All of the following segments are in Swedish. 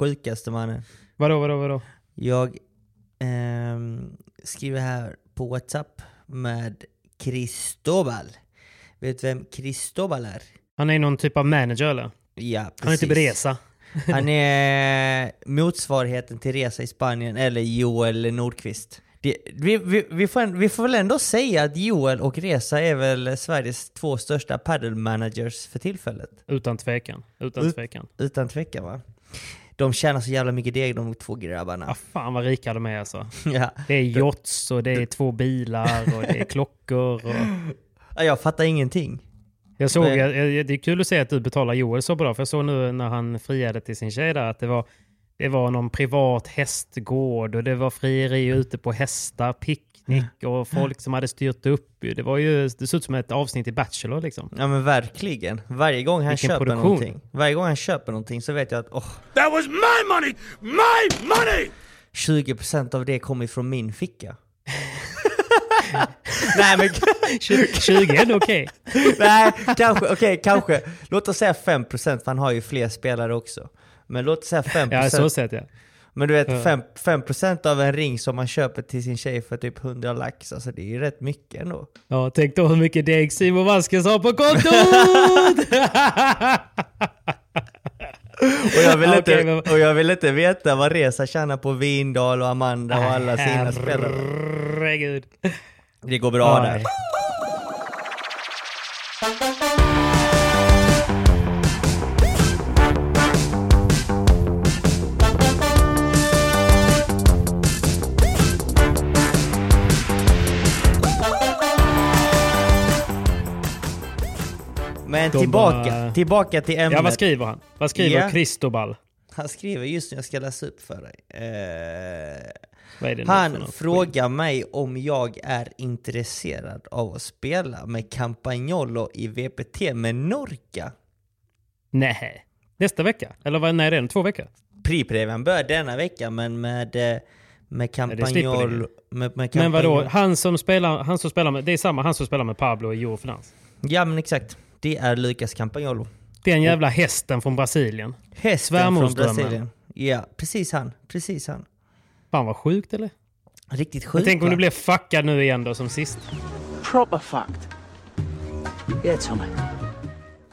Sjukaste mannen. Vadå, vadå, vadå? Jag ehm, skriver här på WhatsApp med Cristobal. Vet du vem Cristobal är? Han är någon typ av manager eller? Ja, Han är precis. typ Resa. Han är motsvarigheten till Resa i Spanien eller Joel Nordqvist. Det, vi, vi, vi, får, vi får väl ändå säga att Joel och Resa är väl Sveriges två största paddle managers för tillfället. Utan tvekan. Utan Ut- tvekan. Utan tvekan va? De tjänar så jävla mycket deg de två grabbarna. Ja, fan vad rika de är alltså. Ja. Det är yachts och det är två bilar och det är klockor. Och... Ja, Jag fattar ingenting. Jag såg, jag- det är kul att se att du betalar Joel så bra, för jag såg nu när han friade till sin tjej där att det var, det var någon privat hästgård och det var frieri ute på hästar, picknick och folk som hade styrt upp. Det var ju, det såg ut som ett avsnitt i Bachelor liksom. Ja men verkligen. Varje gång han Vilken köper produktion. någonting. Varje gång han köper någonting så vet jag att åh, that was my money! My money! 20% av det kommer från min ficka. Nej men 20 är okej. Nej, kanske, okej kanske. Låt oss säga 5% för han har ju fler spelare också. Men låt oss säga 5%. Ja, så sett ja. Men du vet, Ja. 5, 5% av en ring som man köper till sin tjej för typ 100 lax, alltså det är ju rätt mycket ändå. Ja, tänk då hur mycket deg Simon Vasquez har på kontot! Och jag, vill inte, Okej, men- och jag vill inte veta vad Resa tjänar på Vindal och Amanda och alla sina spelare. Herregud. Det går bra Aj. där. Men De tillbaka, bara- tillbaka till ämnet. Ja, vad skriver han? Vad skriver Ja. Cristobal? Han skriver just nu, jag ska läsa upp för dig. Eh, han frågar mig om jag är intresserad av att spela med Campagnolo i VPT med Norca. Nej. Nästa vecka? Eller vad, när är det? Två veckor? Pripremian börjar denna vecka men med, eh, med Campagnolo... Med, med Men vadå? Han som spelar, han som spelar med, det är samma han som spelar med Pablo i Eurofinans? Ja men exakt. Det är Lucas Campagnolo. Den jävla hästen från Brasilien. Hästen från. Brasilien. Ja, precis han. Precis han. Fan vad sjukt eller? Riktigt sjukt tänk om du blir fuckad nu igen då som sist. Proper fucked. Yeah, Tommy.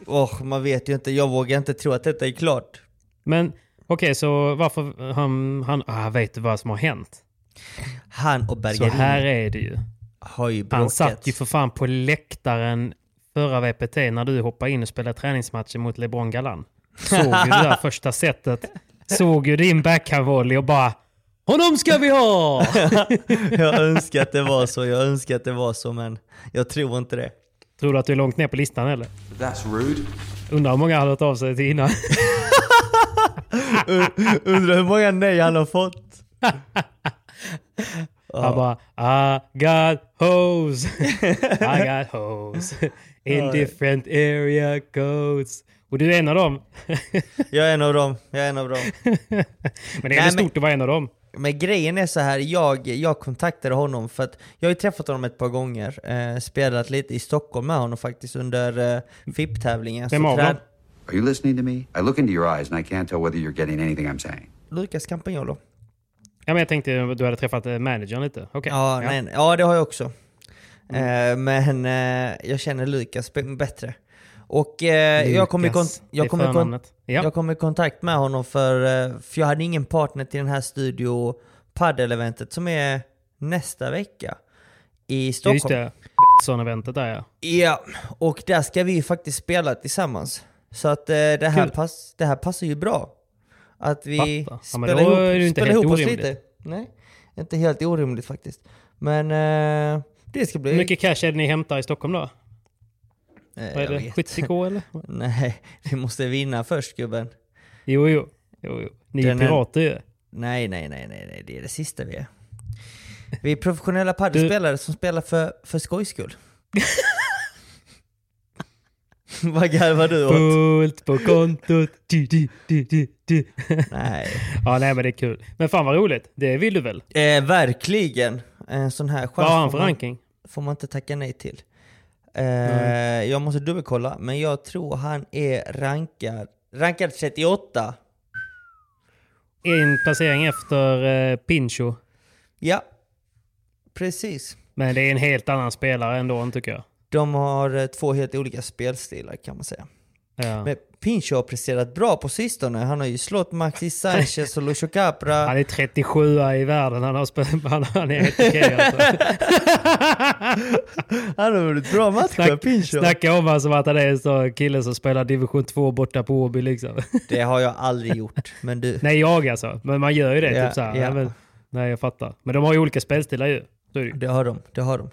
Åh, man vet ju inte. Jag vågar inte tro att detta är klart. Men okej, så varför han... han ah, vet du vad som har hänt? Han och Så Bergarini här är det ju. har ju Han bråkat. satt ju för fan på läktaren förra VPT när du hoppade in och spelade träningsmatcher mot LeBron Galan. Såg ju det där första setet. Såg ju din backhandvolley och bara Honom ska vi ha! jag önskar att det var så, jag önskar att det var så men jag tror inte det. Tror du att du är långt ner på listan eller? That's rude. Undrar hur många han har hört av sig till innan. Undrar hur många nej han har fått? Han bara I got hoes. I got hoes. In different area codes. Och du är en av dem. Jag är en av dem, jag är en av dem. Men det är Nej, men- stort att vara en av dem. Men grejen är så här, jag, jag kontaktade honom för att jag har ju träffat honom ett par gånger, eh, spelat lite i Stockholm med honom faktiskt under eh, FIP-tävlingen. Vem av dem? Are you listening to me? I look into your eyes and I can't tell whether you're getting anything I'm saying. Lukas Campagnolo. Ja, men jag tänkte att du hade träffat eh, managern lite. Okej. Ja, nej, nej. ja, det har jag också. Mm. Eh, men eh, jag känner Lukas bättre. Och eh, jag kom i jag kom i. Ja. Jag kom i kontakt med honom för, för jag hade ingen partner till den här studio padel-eventet som är nästa vecka i Stockholm. Just det. Betsson-eventet där ja. Ja, och där ska vi faktiskt spela tillsammans. Så att eh, det, här Kul. pass, det här passar ju bra. Att vi. Ja, men spelar då ihop, spelar ihop oss lite. Nej, inte helt orimligt faktiskt. Men eh, det ska bli... Hur mycket cash är det ni hämtar i Stockholm då? eh, Vad är det? vet. 70k eller? Nej, vi måste vinna först gubben. Jo, jo. jo, jo. Ni är Den är- pirater ju. Nej, nej, nej, nej, nej, det är det sista vi är. Vi är professionella paddelspelare som spelar för, för skojs skull. Vad garvar du åt? Fullt på kontot. Du, du, du, du, du. Nej. Ja, nej men det är kul. Men fan vad roligt. Det vill du väl? Eh, verkligen. En sån här chans Vad har han för ranking? Får man inte tacka nej till. Eh, jag måste dubbelkolla, men jag tror han är rankad, rankad 38. En placering efter eh, Pincho. Ja, precis. Men det är en helt annan spelare ändå, tycker jag. De har eh, två helt olika spelstilar kan man säga. Ja. Men Pincho har presterat bra på sistone. Han har ju slått Maxis Sanchez och Lucio Capra. Han är 37 i världen. Han, har spelat, han, han är helt okej alltså. Han har vunnit bra matcher, Snack, Pincho. snacka om han som att han är en sån kille som spelar division 2 borta på Åby liksom. Det har jag aldrig gjort, men du. Nej, jag alltså. Men man gör ju det. Ja, typ så här. ja. Nej, jag fattar. Men de har ju olika spelstilar ju. Det har de, det har de.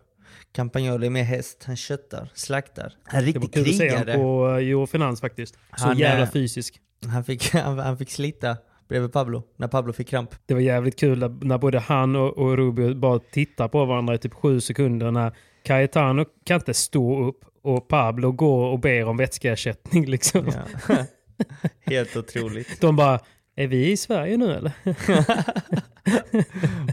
Campagnolo är mer häst, han köttar, slaktar. Han är Det var riktig kul att se honom krigare. på uh, Eurofinans faktiskt. Så Han, jävla eh, fysisk. Han fick, han, han fick slita bredvid Pablo, när Pablo fick kramp. Det var jävligt kul när, när både han och, och Rubio bara tittar på varandra i typ sju sekunder. När Cayetano kan inte stå upp och Pablo går och ber om vätskeersättning liksom. Ja. Helt otroligt. De bara, är vi i Sverige nu eller?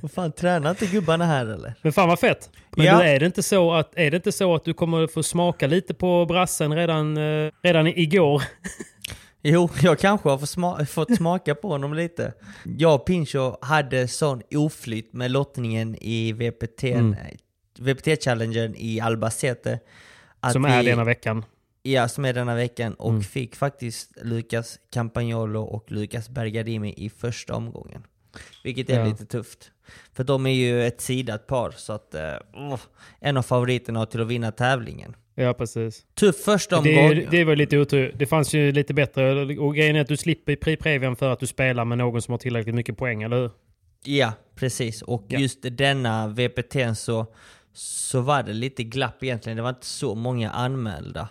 Vad fan, tränar inte gubbarna här eller? Men fan vad fett. Men Ja. du, är, det inte så att, är det inte så att du kommer få smaka lite på brassen redan, eh, redan igår? Jo, jag kanske har fått, sma- fått smaka på honom lite. Jag och Pincho hade sån oflyt med lottningen i VPT, Mm. VPT-challengen i Albacete. att som är vi- denna veckan. Ja, som är denna veckan. Och Mm. fick faktiskt Lucas Campagnolo och Lucas Bergadimi i första omgången. Vilket är Ja. lite tufft. För de är ju ett sidat par, så att... eh, åh, en av favoriterna till att vinna tävlingen. Ja, precis. Tuff första Det, omgång. är- det var lite otur. Det fanns ju lite bättre. Och grejen är att du slipper pri Previan för att du spelar med någon som har tillräckligt mycket poäng, eller hur? Ja, precis. Och Ja. just denna VPT så, så var det lite glapp egentligen. Det var inte så många anmälda.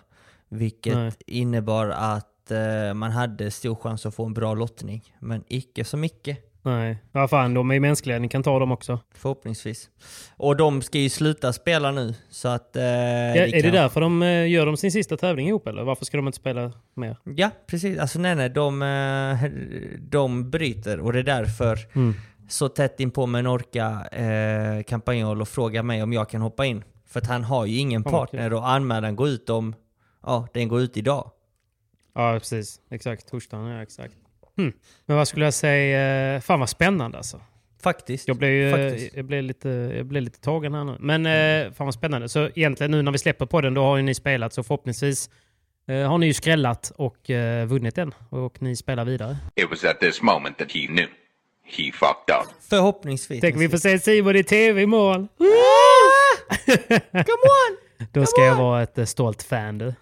Vilket Nej. innebar att eh, man hade stor chans att få en bra lottning. Men icke så mycket. Nej. Ja, fan, de är mänskliga. Ni kan ta dem också. Förhoppningsvis. Och de ska ju sluta spela nu, så att... Eh, Ja, är det kan- därför de eh, gör de sin sista tävling ihop, eller? Varför ska de inte spela mer? Ja, precis. Alltså nej, nej, de, eh, de bryter och det är därför Mm. så tätt in på Menorca eh, Campagnol och frågar mig om jag kan hoppa in. För att han har ju ingen vad partner och anmälan går ut om... Ja, den går ut idag. Ja, precis. Exakt. Torsdagen, ja exakt. Hmm. Men vad skulle jag säga? Eh, Fan vad spännande alltså. Faktiskt. Jag blev, ju- Faktiskt. jag blev, lite, jag blev lite tagen här nu. Men eh, fan vad spännande. Så egentligen nu när vi släpper på den, då har ju ni spelat. Så förhoppningsvis eh, har ni ju skrällat och eh, vunnit den. Och ni spelar vidare. It was at this moment that he knew. He fucked up. Förhoppningsvis. Tänk vi får se Simon i tv imorgon. Come on! Då ska jag vara ett eh, stolt fan du.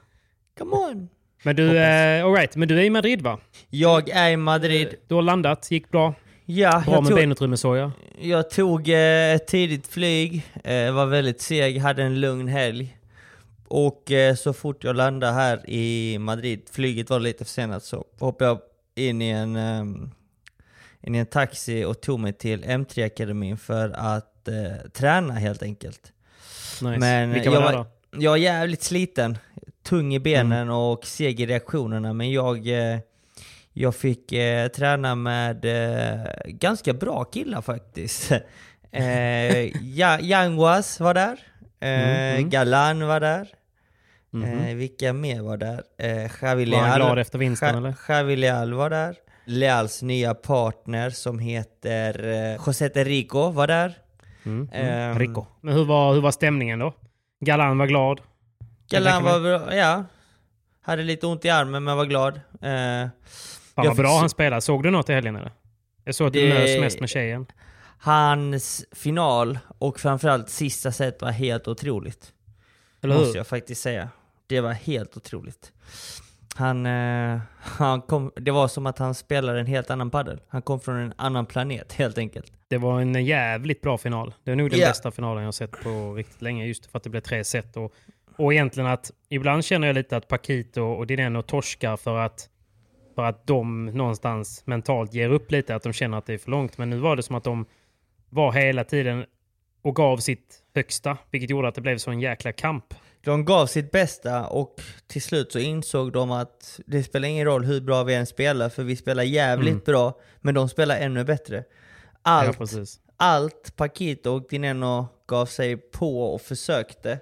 Come on! Men du, eh, all right. men du är i Madrid va? Jag är i Madrid. Du har landat, gick bra. Ja, Bra jag med tog, benutrymme såg jag. jag tog eh, ett tidigt flyg, eh, var väldigt seg, hade en lugn helg. Och eh, så fort jag landade här i Madrid, flyget var lite försenat, så hoppade jag in i en, ehm, in i en taxi och tog mig till M3-akademin för att eh, träna helt enkelt. Nice. Men Vilka jag var där var, då? jag var jävligt sliten. Tung i benen och seg i reaktionerna. Men jag, eh, jag fick eh, träna med eh, ganska bra killar faktiskt. Eh, ja, Yanguas var där. Eh, Mm, Galan var där. Mhm. Eh, vilka mer var där? Eh, Javi Var han Leal- glad efter vinsten, Ja- eller? Javi Leal var där. Leals nya partner som heter eh, José Rico var där. Mm, Ehm, mm. Rico. Men hur var, hur var stämningen då? Galan var glad. Galan Jag var bra, ja. Hade lite ont i armen men var glad. Eh, Fan vad bra fick- han spelade. Såg du något i helgen eller? Jag såg att du Det- nös mest med tjejen. Hans final och framförallt sista set var helt otroligt. Eller hur? Måste jag faktiskt säga. Det var helt otroligt. Han, eh, han kom, det var som att han spelade en helt annan padel. Han kom från en annan planet helt enkelt. Det var en jävligt bra final. Det är nog den Ja. bästa finalen jag har sett på riktigt länge. Just för att det blev tre set. Och, och egentligen att ibland känner jag lite att Paquito och Dineno torskar för att, för att de någonstans mentalt ger upp lite. Att de känner att det är för långt. Men nu var det som att de var hela tiden och gav sitt högsta. Vilket gjorde att det blev så en jäkla kamp. De gav sitt bästa och till slut så insåg de att det spelar ingen roll hur bra vi än spelar för vi spelar jävligt Mm. bra men de spelar ännu bättre. Ja, Allt, precis. allt Paquito och Dineno gav sig på och försökte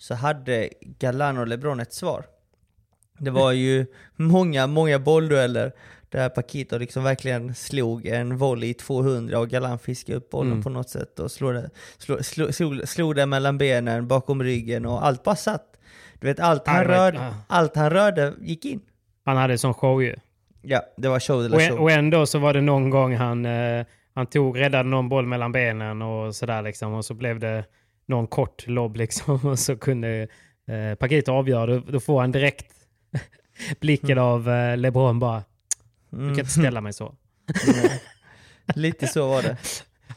så hade Galan och LeBron ett svar. Det var ju många, många bolldueller där Paquito liksom verkligen slog en volley i 200 och Galan fiskade upp bollen Mm. på något sätt och slog, det, slog, slog, slog, slog den mellan benen, bakom ryggen och allt bara satt. Du vet, allt han, rörde, ja. allt han rörde gick in. Han hade sån show ju. Ja, det var show ä- show. och ändå så var det någon gång han, eh, han tog, räddade någon boll mellan benen och sådär liksom. Och så blev det någon kort lobb liksom. Och så kunde eh, Paquito avgöra. Då, då får han direkt blicken av eh, LeBron bara. Du Mm. kan inte ställa mig så. Lite så var det.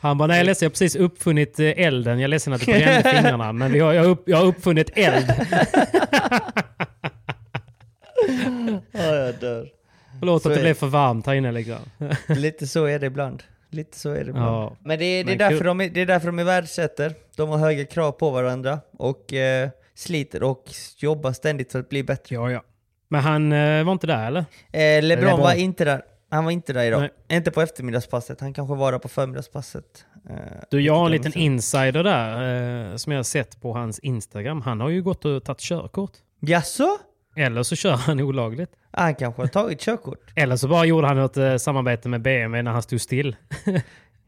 Han bara, nej jag är ledsen, jag har precis uppfunnit eh, elden. Jag är ledsen att det brände fingrarna. Men jag, har upp, jag har uppfunnit eld. Ja, jag dör. Förlåt Så att det är- blev för varmt här inne liksom. Lite så är det ibland. Lite så är det. Ja. Men det är, det, är Men därför de, är- det är därför de är världssätter. De har höga krav på varandra och eh, sliter och jobbar ständigt för att bli bättre. Ja, ja. Men han eh, var inte där eller? Eh, LeBron, LeBron. var inte där. Han var inte där idag. Nej. Inte på eftermiddagspasset. Han kanske var där på förmiddagspasset. Eh, Du, jag har en liten insider där eh, som jag har sett på hans Instagram. Han har ju gått och tagit körkort. Jaså? Eller så kör han olagligt. Han kanske har tagit körkort. Eller så bara gjorde han något eh, samarbete med BMW när han stod still.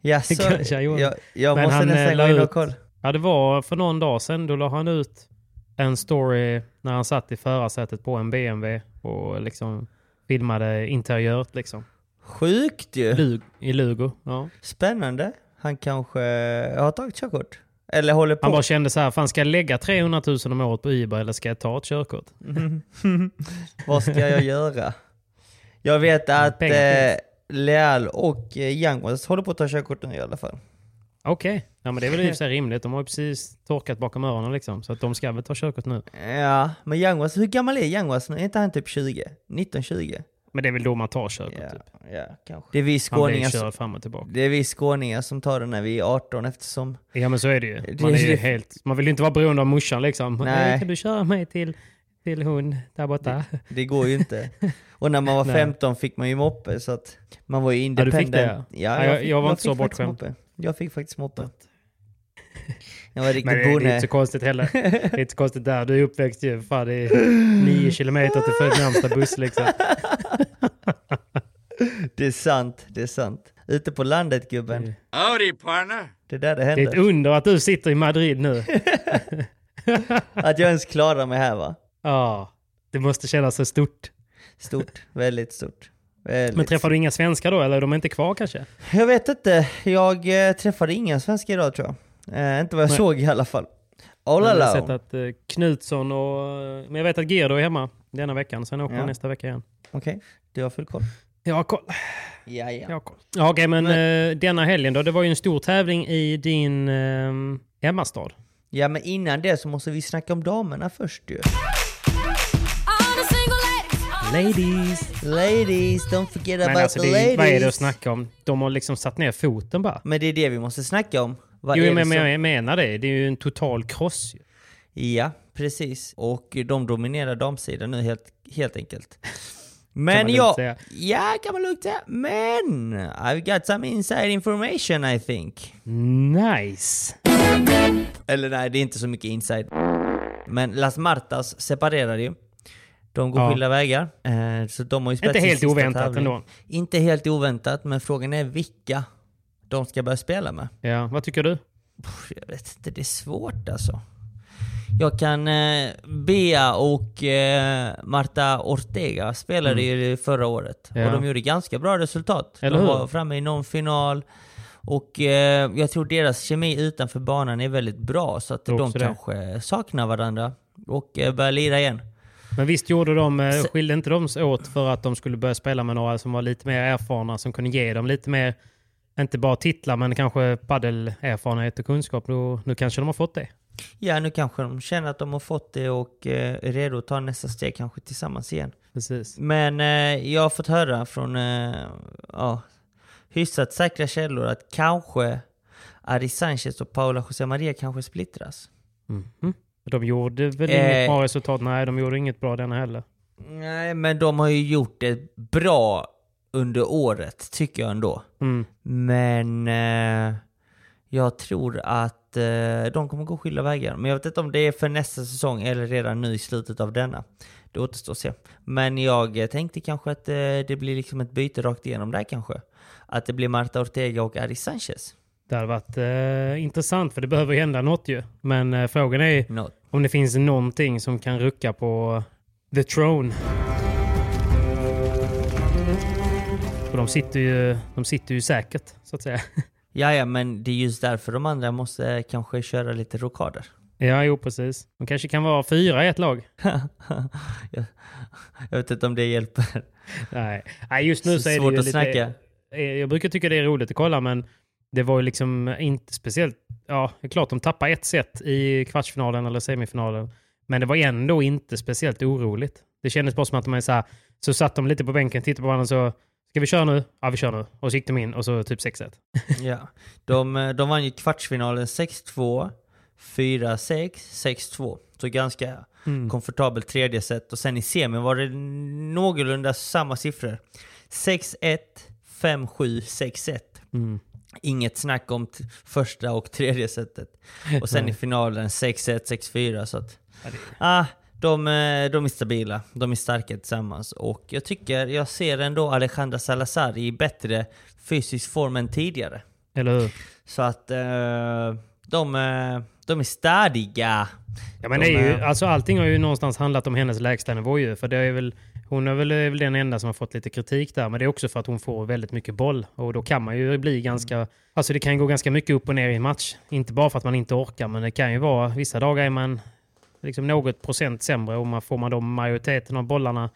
Jaså? Kanske han gjorde. jag jag Men måste eh, nästan la gå in och kolla. Ja, det var för någon dag sedan. Då la han ut en story när han satt i förarsätet på en BMW och liksom filmade interiört liksom. Sjukt ju! Lug, I Lugo. Ja. Spännande. Han kanske har tagit körkort. Eller håller på. Han bara kände så här, fan ska jag lägga 300 000 om året på Uber eller ska jag ta ett körkort? Vad ska jag göra? Jag vet att pengar eh, Leal och eh, Youngwas håller på att ta körkort nu i alla fall. Okej, ja, men det är väl i och för sig rimligt. De har ju precis torkat bakom öronen liksom. Så att de ska väl ta körkort nu. Ja, men Youngwas, hur gammal är Youngwas nu? Är inte han typ 20? 19-20? Men det är väl då man tar körkort Ja, typ. ja, kanske. Det är vi skåningar, som, fram och tillbaka. det är vi skåningar som tar det när vi är 18 eftersom... Ja men så är det ju. Det- Man, är ju det- helt, man vill ju inte vara beroende av morsan liksom. Nej. Kan du köra mig till, till hon där borta? Det går ju inte. Och när man var Nej. 15 fick man ju moppe så att man var ju Ja, du fick independent. det, ja. Ja, jag- jag var inte fick så bortskämd. Jag fick faktiskt moppe. Jag var riktigt Men det, det är inte så konstigt heller. Det är inte så konstigt där. Du är uppväxt ju. Fan, det är nio kilometer till för närmsta buss liksom. Det är sant, det är sant. Ute på landet gubben. Howdy, partner. Det är där det Det är händer. ett under att du sitter i Madrid nu. Att jag ens klarar mig här va? Ja, det måste kännas så stort. Stort, väldigt stort. Väldigt Men träffar du inga svenskar då, eller är de inte kvar kanske? Jag vet inte, jag eh, träffade inga svenskar idag tror jag. Eh, inte vad jag Nej. såg i alla fall. Oh la Jag har sett att eh, Knutsson och... eh, Men jag vet att Gerdo är hemma denna veckan, sen åker Ja. han nästa vecka igen. Okej, du har full koll. Jag har koll. Ja, ja. Jag har koll. Ja, Okej, men eh, denna helgen då? Det var ju en stor tävling i din eh, hemmastad. Ja, men innan det så måste vi snacka om damerna först ju. Ladies! Ladies, don't forget Men about alltså, the det, ladies. vad är det att snacka om? De har liksom satt ner foten bara. Men det är det vi måste snacka om. Vad är Jo, det men, som- jag menar det. Det är ju en total kross. Ja, precis. Och de dominerar damsidan nu helt, helt enkelt. Men jag... säga. Ja, kan man lugnt säga. Men I've got some inside information I think. Nice! Eller nej, det är inte så mycket inside. Men Las Martas separerar ju. De går Ja. skilda vägar. Eh, så de har ju Inte helt oväntat tävling. ändå. Inte helt oväntat, men frågan är vilka de ska börja spela med. Ja, vad tycker du? Jag vet inte, det är svårt alltså. Jag kan... Eh, Bea och eh, Marta Ortega spelade ju förra året. Mm. Ja. Och de gjorde ganska bra resultat. Eller de hur? var framme i någon final. Och eh, jag tror deras kemi utanför banan är väldigt bra. Så att de det. kanske saknar varandra. Och eh, börjar lira igen. Men visst gjorde de, eh, skilde inte de sig åt för att de skulle börja spela med några som var lite mer erfarna, som kunde ge dem lite mer, inte bara titlar, men kanske paddelerfarenhet och kunskap. Nu, nu kanske de har fått det. Ja, nu kanske de känner att de har fått det och eh, är redo att ta nästa steg kanske tillsammans igen. Precis. Men eh, jag har fått höra från eh, ja, hyfsat säkra källor att kanske Ari Sanchez och Paula José Maria kanske splittras. Mhm. De gjorde väl Eh. inget bra resultat? Nej, de gjorde inget bra denna heller. Nej, men de har ju gjort det bra under året, tycker jag ändå. Mm. Men eh, jag tror att eh, de kommer gå skilda vägar. Men jag vet inte om det är för nästa säsong eller redan nu i slutet av denna. Det återstår att se. Men jag tänkte kanske att eh, det blir liksom ett byte rakt igenom där kanske. Att det blir Marta Ortega och Ari Sanchez. Det hade varit eh, intressant, för det behöver ju hända något ju. Men eh, frågan är Något. om det finns någonting som kan rucka på the throne. Och de sitter ju, de sitter ju säkert, så att säga. Ja, ja, men det är just därför de andra måste kanske köra lite rockader. Ja, jo precis. De kanske kan vara fyra i ett lag. jag, jag vet inte om det hjälper. Nej, Nej just nu så, Så är det svårt ju att lite... snacka. Eh, Jag brukar tycka det är roligt att kolla, men det var ju liksom inte speciellt... Ja, det är klart de tappade ett set i kvartsfinalen eller semifinalen. Men det var ändå inte speciellt oroligt. Det kändes bara som att de är så här, så satt de lite på bänken, tittade på varandra och så Ska vi köra nu? Ja, vi kör nu. Och så gick de in och så typ 6-1. ja. de, eh, de vann ju kvartsfinalen 6-2, 4-6, 6-2. Så ganska Mm. komfortabelt tredje set. Och sen i semin var det någorlunda samma siffror. 6-1, 5-7, 6-1. Mm. Inget snack om första och tredje setet. Och sen i finalen 6-1, 6-4. Så att, Ja, det- ah, de, eh, de är stabila, de är starka tillsammans. Och jag tycker, jag ser ändå Alejandra Salazar i bättre fysisk form än tidigare. Eller hur? Så att eh, de, eh, de är stadiga. Ja, men De det är ju, är- alltså, allting har ju någonstans handlat om hennes lägstanivå ju. För det är väl, hon är väl, är väl den enda som har fått lite kritik där. Men det är också för att hon får väldigt mycket boll. Och då kan man ju bli ganska... Alltså det kan gå ganska mycket upp och ner i en match. Inte bara för att man inte orkar, men det kan ju vara... Vissa dagar är man liksom något procent sämre. Och man, får man då majoriteten av bollarna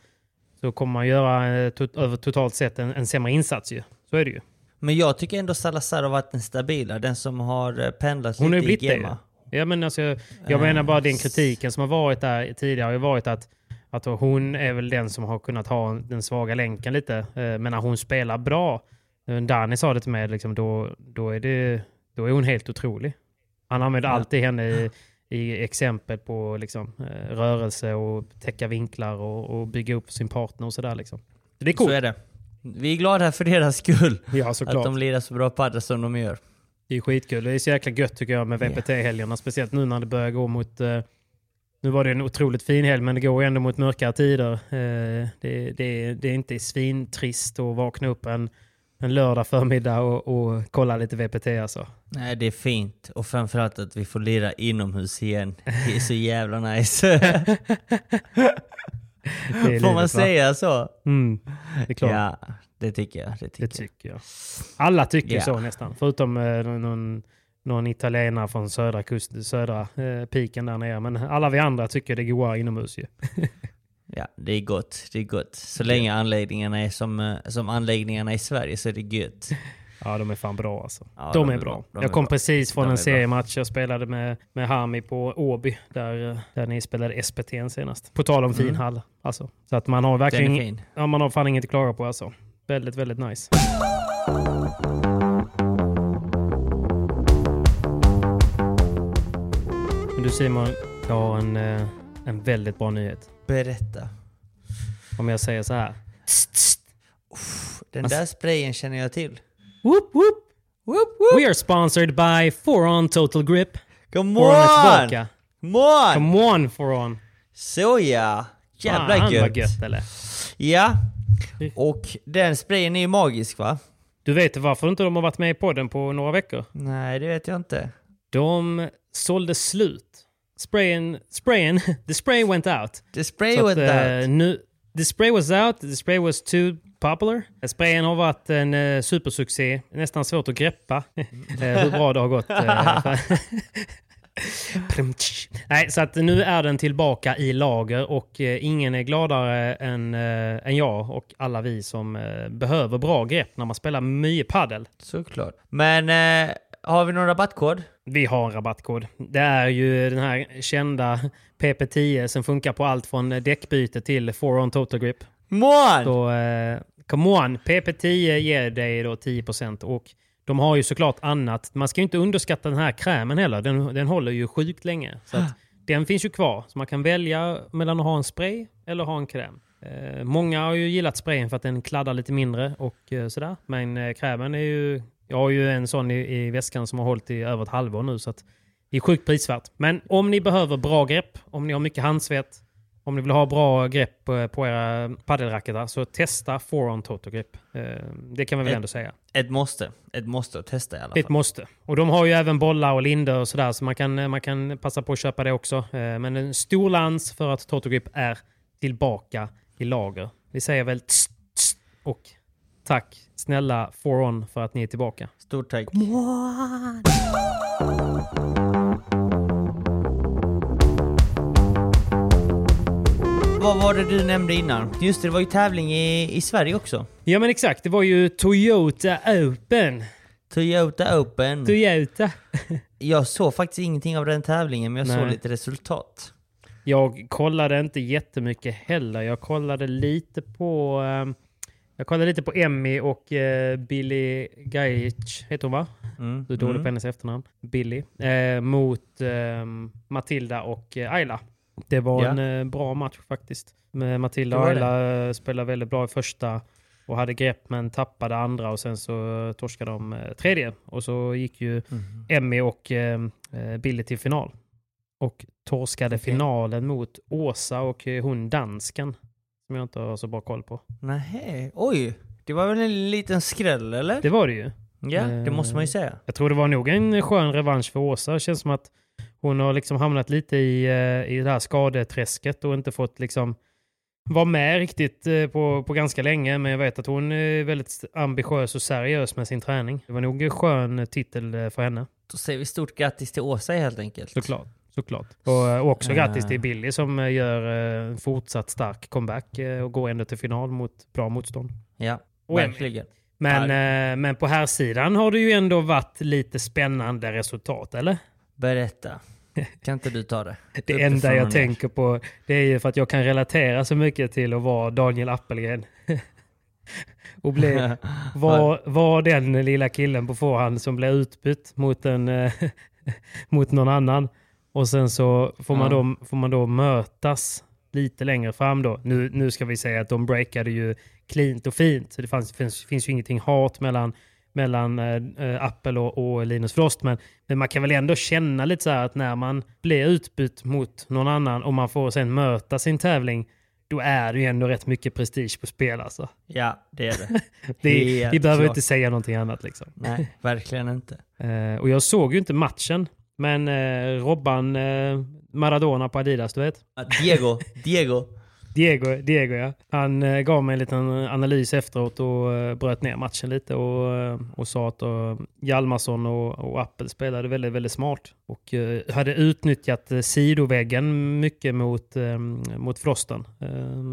så kommer man göra eh, tot, över totalt sett en, en sämre insats ju. Så är det ju. Men jag tycker ändå Salazar har varit den stabila, den som har eh, pendlat Hon har ju lite blivit i det. Gemma. Ja, men alltså, jag Eh, menar bara den kritiken som har varit där tidigare har ju varit att, att hon är väl den som har kunnat ha den svaga länken lite. Eh, Men när hon spelar bra, eh, Danny sa det till mig, liksom, då, då, är det, då är hon helt otrolig. Han använder alltid henne i, i exempel på liksom, eh, rörelse och täcka vinklar och, och bygga upp sin partner och sådär. Liksom. Så det är coolt. Så är det. Vi är glada för deras skull. Ja, Att såklart. de lirar så bra padel som de gör. Det är skitkul. Det är så jäkla gött tycker jag med VPT-helgerna. Speciellt nu när det börjar gå mot... Eh, nu var det en otroligt fin helg, men det går ändå mot mörkare tider. Eh, det, det, det är inte svintrist att vakna upp en, en lördag förmiddag och, och kolla lite VPT alltså. Nej, det är fint. Och framförallt att vi får lira inomhus igen. Det är så jävla nice. Är Får livet, man va? säga så? Mm, det är klart. Ja, det tycker jag. Det tycker, Det tycker jag. Alla tycker Ja. så nästan. Förutom eh, någon, någon italienare från södra, kust, södra eh, piken där nere. Men alla vi andra tycker det går inomhus ju. Ja, det är gott. Det är gott. Så länge anläggningarna är som, eh, som anläggningarna i Sverige så är det gött. Ja, de är fan bra alltså. Ja, de, är bra. de jag är kom bra. precis från De en bra. seriematch. Jag spelade med, med Hami på Åby, där, eh, där ni spelade SPT senast. På tal om fin Mm. hall. Alltså. Så att man har verkligen... Den är fin. Ja, man har fan inget att klaga på alltså. Väldigt, väldigt nice. Men du Simon, Jag har en, eh, en väldigt bra nyhet. Berätta. Om jag säger så här. Den där sprayen känner jag till. Whoop, whoop. We are sponsored by Foron Total Grip. Come Foron on! tillbaka. Come on! Come on Foron. Så ja! Jävla Fan, gött. gött eller? Ja. Och den sprayen är ju magisk va? Du vet varför inte de har varit med i podden på några veckor? Nej, det vet jag inte. De sålde slut. Sprayen, sprayen, the spray went out. The spray Så went eh, out. Nu, the spray was out, the spray was too popular. Sprayen har varit en eh, supersuccé, nästan svårt att greppa eh, hur bra det har gått. Nej, så att nu är den tillbaka i lager och eh, ingen är gladare än, eh, än jag och alla vi som eh, behöver bra grepp när man spelar mycket paddel. Såklart. Men har vi någon rabattkod? Vi har en rabattkod. Det är ju den här kända PP10 som funkar på allt från däckbyte till 4on Total Grip. On! Så eh, come on, PP10 ger dig då 10% och de har ju såklart annat. Man ska ju inte underskatta den här krämen heller. Den, den håller ju sjukt länge. Så att den finns ju kvar. Så man kan välja mellan att ha en spray eller ha en kräm. Eh, många har ju gillat sprayen för att den kladdar lite mindre och eh, sådär. Men eh, krämen är ju... Jag har ju en sån i, i väskan som har hållit i över ett halvår nu. Så det är sjukt prisvärt. Men om ni behöver bra grepp, om ni har mycket handsvett, om ni vill ha bra grepp på, på era paddelracketar så testa 4on Total Grip. Eh, det kan vi väl Ett- ändå säga. Ett måste. Ett måste att testa i alla är ett fall. måste. Och de har ju även bollar och linder och sådär så man kan, man kan passa på att köpa det också. Eh, Men en stor lans för att Total Grip är tillbaka i lager. Vi säger väl tss, tss, och tack snälla 4on för att ni är tillbaka. Stort tack. Vad var det du nämnde innan? Just det, det var ju tävling i, i Sverige också. Ja men exakt, det var ju Toyota Open. Toyota Open. Toyota. Jag såg faktiskt ingenting av den tävlingen, men jag såg Nej. lite resultat. Jag kollade inte jättemycket heller. Jag kollade lite på... ehm, jag kollade lite på Emmy och eh, Billy Gaich, heter hon va? Mm. Du är dålig mm. på hennes efternamn. Billy. Eh, mot ehm, Matilda och eh, Ayla. Det var Ja. en eh, bra match faktiskt. Med Matilda Det och Ayla eh, spelade väldigt bra i första och hade grepp men tappade andra och sen så eh, torskade de eh, tredje. Och så gick ju Mhm. Emmy och ehm, eh, Billy till final. Och torskade Okej. finalen mot Åsa och eh, hon dansken. Som jag inte har så bra koll på. Nej, oj. Det var väl en liten skräll, eller? Det var det ju. Ja, det måste man ju säga. Jag tror det var nog en skön revansch för Åsa. Det känns som att hon har liksom hamnat lite i, eh, i det här skadeträsket och inte fått liksom vara med riktigt eh, på, på ganska länge. Men jag vet att hon är väldigt ambitiös och seriös med sin träning. Det var nog en skön titel eh, för henne. Då säger vi stort grattis till Åsa helt enkelt. Såklart. Såklart. Och, eh, och också Eh. grattis till Billy som eh, gör eh, en fortsatt stark comeback eh, och går ändå till final mot bra motstånd. Ja, Och verkligen. Men, eh, men på här sidan har det ju ändå varit lite spännande resultat, eller? Berätta. Kan inte du ta det? Det enda jag tänker på det är ju för att jag kan relatera så mycket till att vara Daniel Appelgren. och bli, var, var den lilla killen på förhand som blev utbytt mot, en, eh, mot någon annan. Och sen så får man, Ja. då, får man då mötas lite längre fram då. Nu, nu ska vi säga att de breakade ju cleant och fint. Så det fanns, finns, finns ju ingenting hat mellan, mellan äh, Apple och, och Linus Frost. Men, men man kan väl ändå känna lite så här att när man blir utbytt mot någon annan och man får sen möta sin tävling, då är det ju ändå rätt mycket prestige på spel alltså. Ja, det är det. Det, vi behöver klart. inte säga någonting annat liksom. Nej, verkligen inte. Eh, och jag såg ju inte matchen, men eh, Robban eh, Maradona på Adidas, du vet? Diego, Diego. Diego, Diego ja. Han eh, gav mig en liten analys efteråt och eh, bröt ner matchen lite och, eh, och sa att eh, Hjalmarsson och, och Apple spelade väldigt, väldigt smart. Och eh, hade utnyttjat eh, sidoväggen mycket mot, mot Frosten.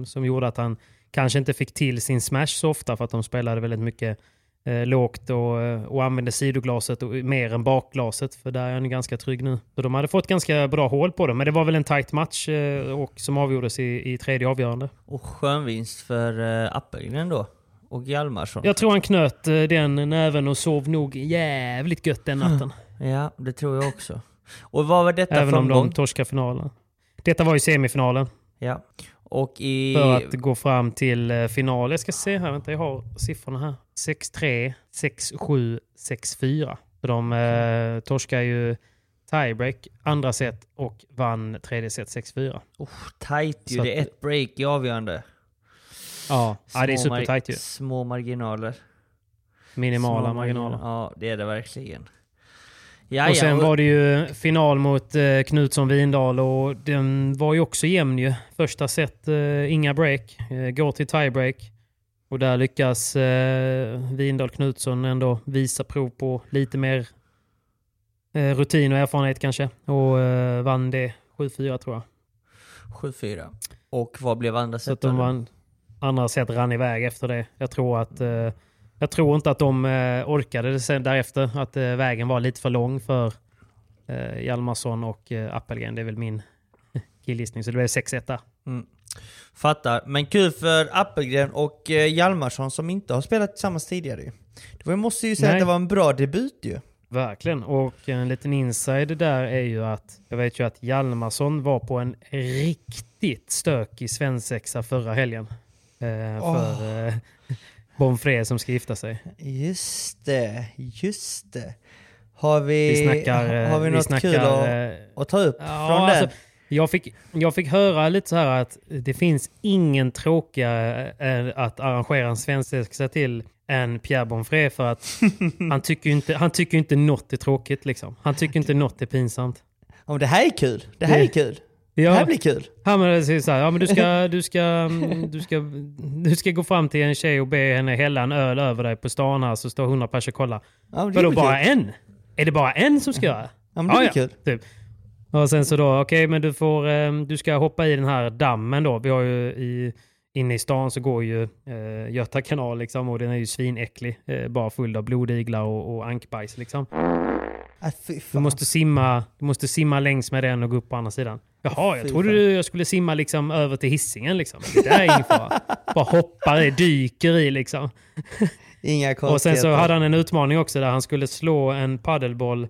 Som gjorde att han kanske inte fick till sin smash så ofta för att de spelade väldigt mycket eh, lågt och, eh, och använde sidoglaset och, mer än bakglaset. För där är han ganska trygg nu. Så de hade fått ganska bra hål på det. Men det var väl en tight match eh, och, som avgjordes i, i tredje avgörande. Och skön vinst för uh, Appelgren då. Och Hjalmarsson. Jag tror han knöt eh, den näven och sov nog jävligt gött den natten. Ja, det tror jag också. Och vad var detta Även om de torskade finalen. Detta var ju semifinalen. Ja. Och i... För att gå fram till eh, final. Jag ska se här, vänta jag har siffrorna här. 6-3, 6-7, 6-4. Så de eh, torskar ju tiebreak andra set och vann tredje set 6-4. Oh, tight ju. Så Det är ett break i avgörande. Ja, ja det är supertight ju. Små marginaler. Minimala Små marginaler. Ja, det är det verkligen. Ja, och sen var det ju final mot eh, Knutsson Vindal och den var ju också jämn ju. Första set, eh, inga break. Eh, går till tiebreak. Och där lyckas eh, Vindal Knutsson ändå visa prov på lite mer eh, rutin och erfarenhet kanske. Och eh, vann det 7-4 tror jag. 7-4. Och vad blev andra set? de vann, andra set rann iväg efter det. Jag tror att eh, jag tror inte att de eh, orkade det sen därefter. Att eh, vägen var lite för lång för eh, Hjalmarsson och eh, Appelgren. Det är väl min killgissning. Så det blev 6-1 där. Mm. Fattar. Men kul för Appelgren och eh, Hjalmarsson som inte har spelat tillsammans tidigare ju. Det måste ju säga Nej. att det var en bra debut ju. Verkligen. Och en liten insider där är ju att jag vet ju att Hjalmarsson var på en riktigt stökig svensexa förra helgen. Eh, för eh, Bonfré som ska gifta sig. Just det, just det. Har vi, Vi snackar, eh, har vi vi något snackar, kul att, eh, att ta upp Ja, från den? alltså, jag, fick, jag fick höra lite så här att det finns ingen tråkigare än att arrangera en svensexa till än Pierre Bonfré för att han tycker inte, han tycker inte något är tråkigt liksom. Han tycker inte något är pinsamt. Om det här är kul. Det här är kul. Ja. Det här blir kul. Ja, men det är så här, ja, men du, ska, du, ska, du, ska, du ska gå fram till en tjej och be henne hälla en öl över dig på stan här så står 100 personer och kollar. Ja, men det Vadå bara kul. en? Är det bara en som ska göra? Ja, men det blir kul. Typ. Och sen så då, okej men du får, eh, du ska hoppa i den här dammen då. Vi har ju i, inne i stan så går ju eh, Göta kanal liksom och den är ju svinäcklig. Eh, bara full av blodiglar och, och ankbajs liksom. Ah, fy Du måste, simma, du måste simma längs med den och gå upp på andra sidan. Jaha, jag trodde du jag skulle simma liksom över till hissingen liksom. Det där är ingen fara. Bara hoppar i, dyker i liksom. Inga Och sen konstigheter. så hade han en utmaning också där han skulle slå en paddelboll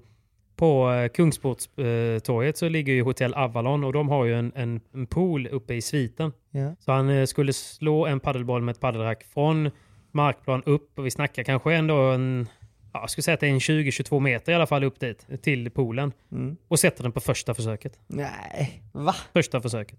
på eh, Kungsportstorget så ligger ju Hotell Avalon och de har ju en, en, en pool uppe i sviten. Ja. Så han eh, skulle slå en paddelboll med ett paddelrack från markplan upp och vi snackar kanske ändå en, ja, jag skulle säga att det är en 20-22 meter i alla fall upp dit till poolen. Mm. Och sätter den på första försöket. Nej, va? Första försöket.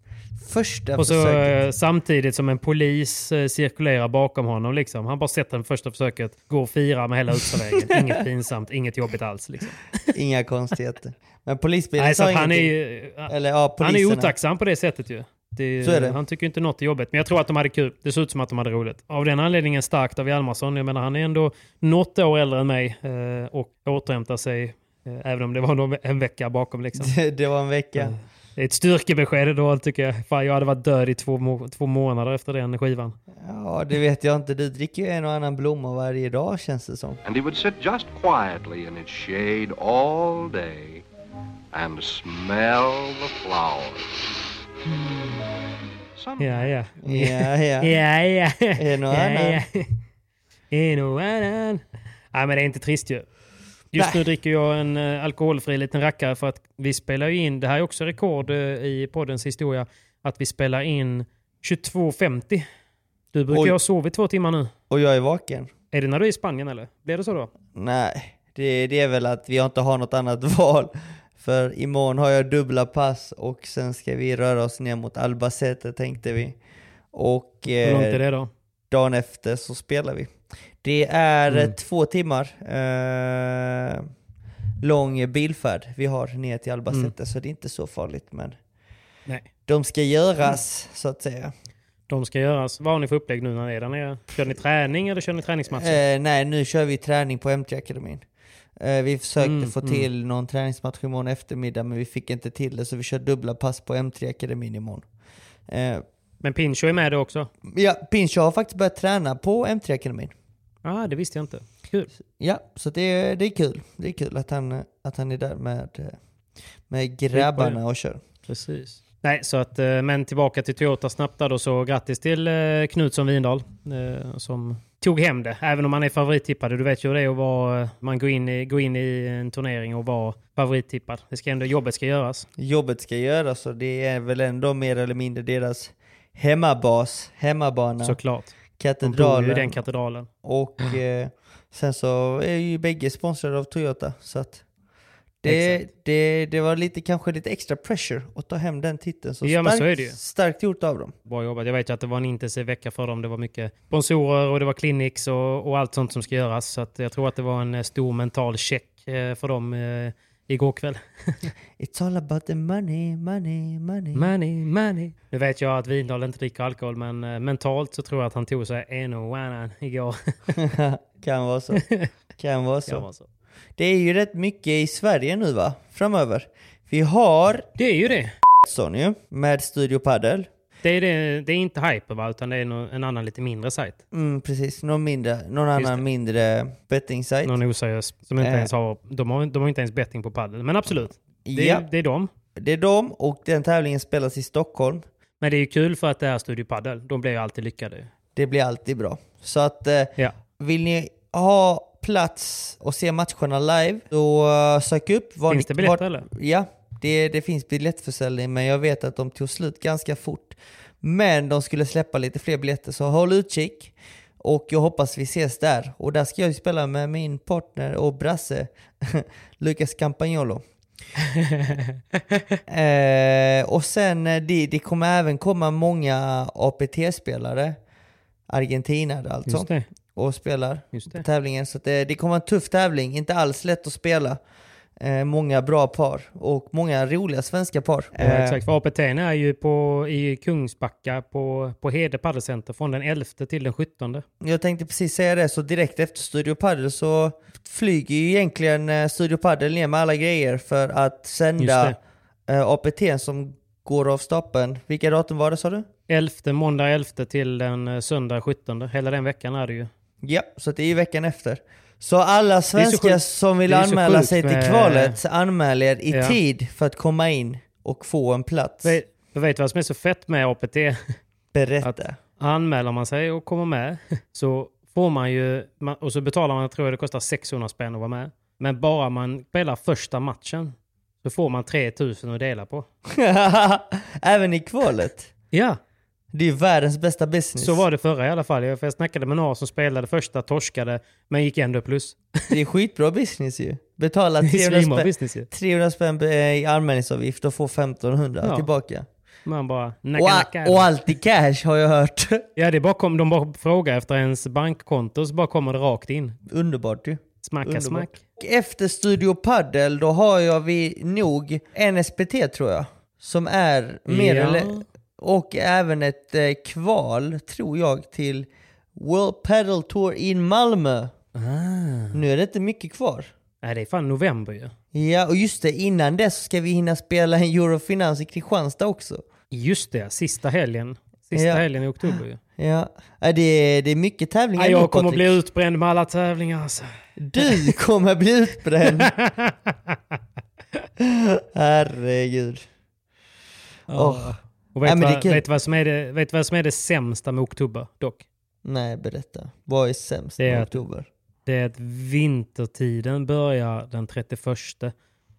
Första Och så försöket. eh, samtidigt som en polis eh, cirkulerar bakom honom. Liksom. Han bara sätter den på första försöket, går och firar med hela Utsavägen. inget pinsamt, inget jobbigt alls. Liksom. Inga konstigheter. Men polisbilen Nej, så sa han är ingenting. ju Eller ja, han är otacksam på det sättet ju. Det, Så är det. Han tycker inte något är jobbigt. Men jag tror att de hade kul. Det ser ut som att de hade roligt. Av den anledningen starkt av Hjalmarsson. Jag menar, han är ändå något år äldre än mig eh, och återhämtar sig. Eh, även om det var någon, en vecka bakom. Liksom. Det, det var en vecka. Det är ett styrkebesked då tycker jag. Fan, jag hade varit död i två, två månader efter den skivan. Ja, det vet jag inte. Du dricker ju en och annan blomma varje dag känns det som. And he would sit just quietly in its shade all day and smell the flowers. Ja, ja. Ja, ja. ja, ja. En och Ja, annan. ja. En och annan. Nej, men det är inte trist ju. Just Nej. nu dricker jag en uh, alkoholfri liten rackare för att vi spelar ju in, det här är också rekord eh, i poddens historia, att vi spelar in 22.50. Du brukar ju ha sovit två timmar nu. Och jag är vaken. Är det när du är i Spanien eller? Blir det så då? Nej, det, det är väl att vi inte har något annat val. För imorgon har jag dubbla pass och sen ska vi röra oss ner mot Albacete tänkte vi. Och eh, dagen efter så spelar vi. Det är eh, Mm. två timmar eh, lång bilfärd vi har ner till Albacete så det är inte så farligt men Nej. de ska göras så att säga. De ska göras. Vad har ni för upplägg nu när ni är där nere? Kör ni träning eller kör ni träningsmatcher? Eh, nej, nu kör vi träning på MT-akademin. Eh, vi försökte Mm, få mm. till någon träningsmatch imorgon eftermiddag men vi fick inte till det så vi kör dubbla pass på M3-akademin imorgon. Eh, Men Pincho är med då också? ja, Pincho har faktiskt börjat träna på M3-akademin. Ja, ah, det visste jag inte. Kul. Ja, så det, det är kul. Det är kul att han, att han är där med, med grabbarna och kör. Precis. Nej, så att, eh, men tillbaka till Toyota snabbt där då, så grattis till Knutsson Vindal eh, som tog hem det. Även om man är favorittippad. Du vet ju hur det är att vara, man går in, i, går in i en turnering och vara favorittippad. Det ska ändå, jobbet ska göras. Jobbet ska göras och det är väl ändå mer eller mindre deras hemmabas, hemmabana. Såklart. De Katedralen. ju i den katedralen. Och eh, sen så är ju bägge sponsrade av Toyota. Så att det, det, det var lite, kanske lite extra pressure att ta hem den titeln. Så Ja, starkt, så är det ju. starkt gjort av dem. Bra jobbat. Jag vet ju att det var en intensiv vecka för dem. Det var mycket sponsorer och det var clinics och, och allt sånt som ska göras. Så jag tror att det var en eh, stor mental check eh, för dem eh, igår kväll. It's all about the money, money, money. Money, money. Nu vet jag att Windahl inte dricker alkohol, men mentalt så tror jag att han tog sig en och annan igår. kan vara så. Kan vara så. Kan vara så. Det är ju rätt mycket i Sverige nu va? Framöver. Vi har Det är ju det. Son ju, med Studio Padel. Det är, det, det är inte Hyper va, utan det är en annan lite mindre sajt. Mm, precis. Någon, mindre, någon annan mindre betting-sajt. Någon oseriös som inte Eh. ens har, de har, de har inte ens betting på padel. Men absolut, det, Ja. är- det är de. Det är de och den tävlingen spelas i Stockholm. Men det är ju kul för att det är Studio Padel. De blir ju alltid lyckade. Det blir alltid bra. Så att eh, Ja. vill ni ha plats och se matcherna live, då eh, sök upp. Var Finns det biljetter eller? Ja, det, det finns biljettförsäljning men jag vet att de tog slut ganska fort. Men de skulle släppa lite fler biljetter så håll utkik. Och jag hoppas vi ses där. Och där ska jag ju spela med min partner och brasse, Lucas Campagnolo. eh, och sen eh, det, det kommer även komma många APT-spelare, argentinare alltså. Och spelar på tävlingen. Så det, det kommer vara en tuff tävling, inte alls lätt att spela. Eh, många bra par och många roliga svenska par. Ja, exakt. För APT är ju på, i Kungsbacka på, på Hede Padelcenter från den 11 till den 17. Jag tänkte precis säga det, så direkt efter Studio Padel så flyger ju egentligen eh, Studio Padel ner med alla grejer för att sända eh, APT som går av stapeln. Vilka datum var det sa du? 11, måndag 11 till den eh, söndag 17. Hela den veckan är det ju. Ja, så det är ju veckan efter. Så alla svenskar som vill anmäla sig till med- kvalet, anmäl er i Ja. tid för att komma in och få en plats. Vet, jag vet vad som är så fett med APT? Berätta. Anmäler man sig och kommer med så får man ju, och så betalar man, jag tror det kostar 600 spänn att vara med. Men bara man spelar första matchen så får man 3000 att dela på. Även i kvalet. Ja, Det är ju världens bästa business. så var det förra i alla fall. Jag, snackade med några som spelade första, torskade, men gick ändå plus. Det är skitbra business ju. Betala Det är 300 svinbra spänn, business ju. 300 spänn eh, i anmälningsavgift och få 1500 Ja. tillbaka. Man bara nacka, Och, nacka. och allt i cash har jag hört. Ja, det är bara kom, de bara frågar efter ens bankkonto så bara kommer det rakt in. Underbart ju. Smacka Underbart. smack. Efter Studio Paddle då har jag vi nog en SPT tror jag. Som är mer Ja. eller... Och även ett eh, kval, tror jag, till World Paddle Tour in Malmö. Nu är det inte mycket kvar. Nej, det är fan november ju. Ja, och just det, innan dess ska vi hinna spela en Eurofinans i Kristianstad också. Just det, sista helgen. Sista Ja. helgen i oktober ju. Ja, det, är, det är mycket tävlingar Ja, jag kommer Patrik. bli utbränd med alla tävlingar alltså. Du kommer bli utbränd! Herregud. Åh. Och vet, Ja, vad, kul. vet, vad som är det, vet vad som är det sämsta med oktober dock? Nej, berätta. Vad är sämst Det är med att- oktober? Det är att vintertiden börjar den 31.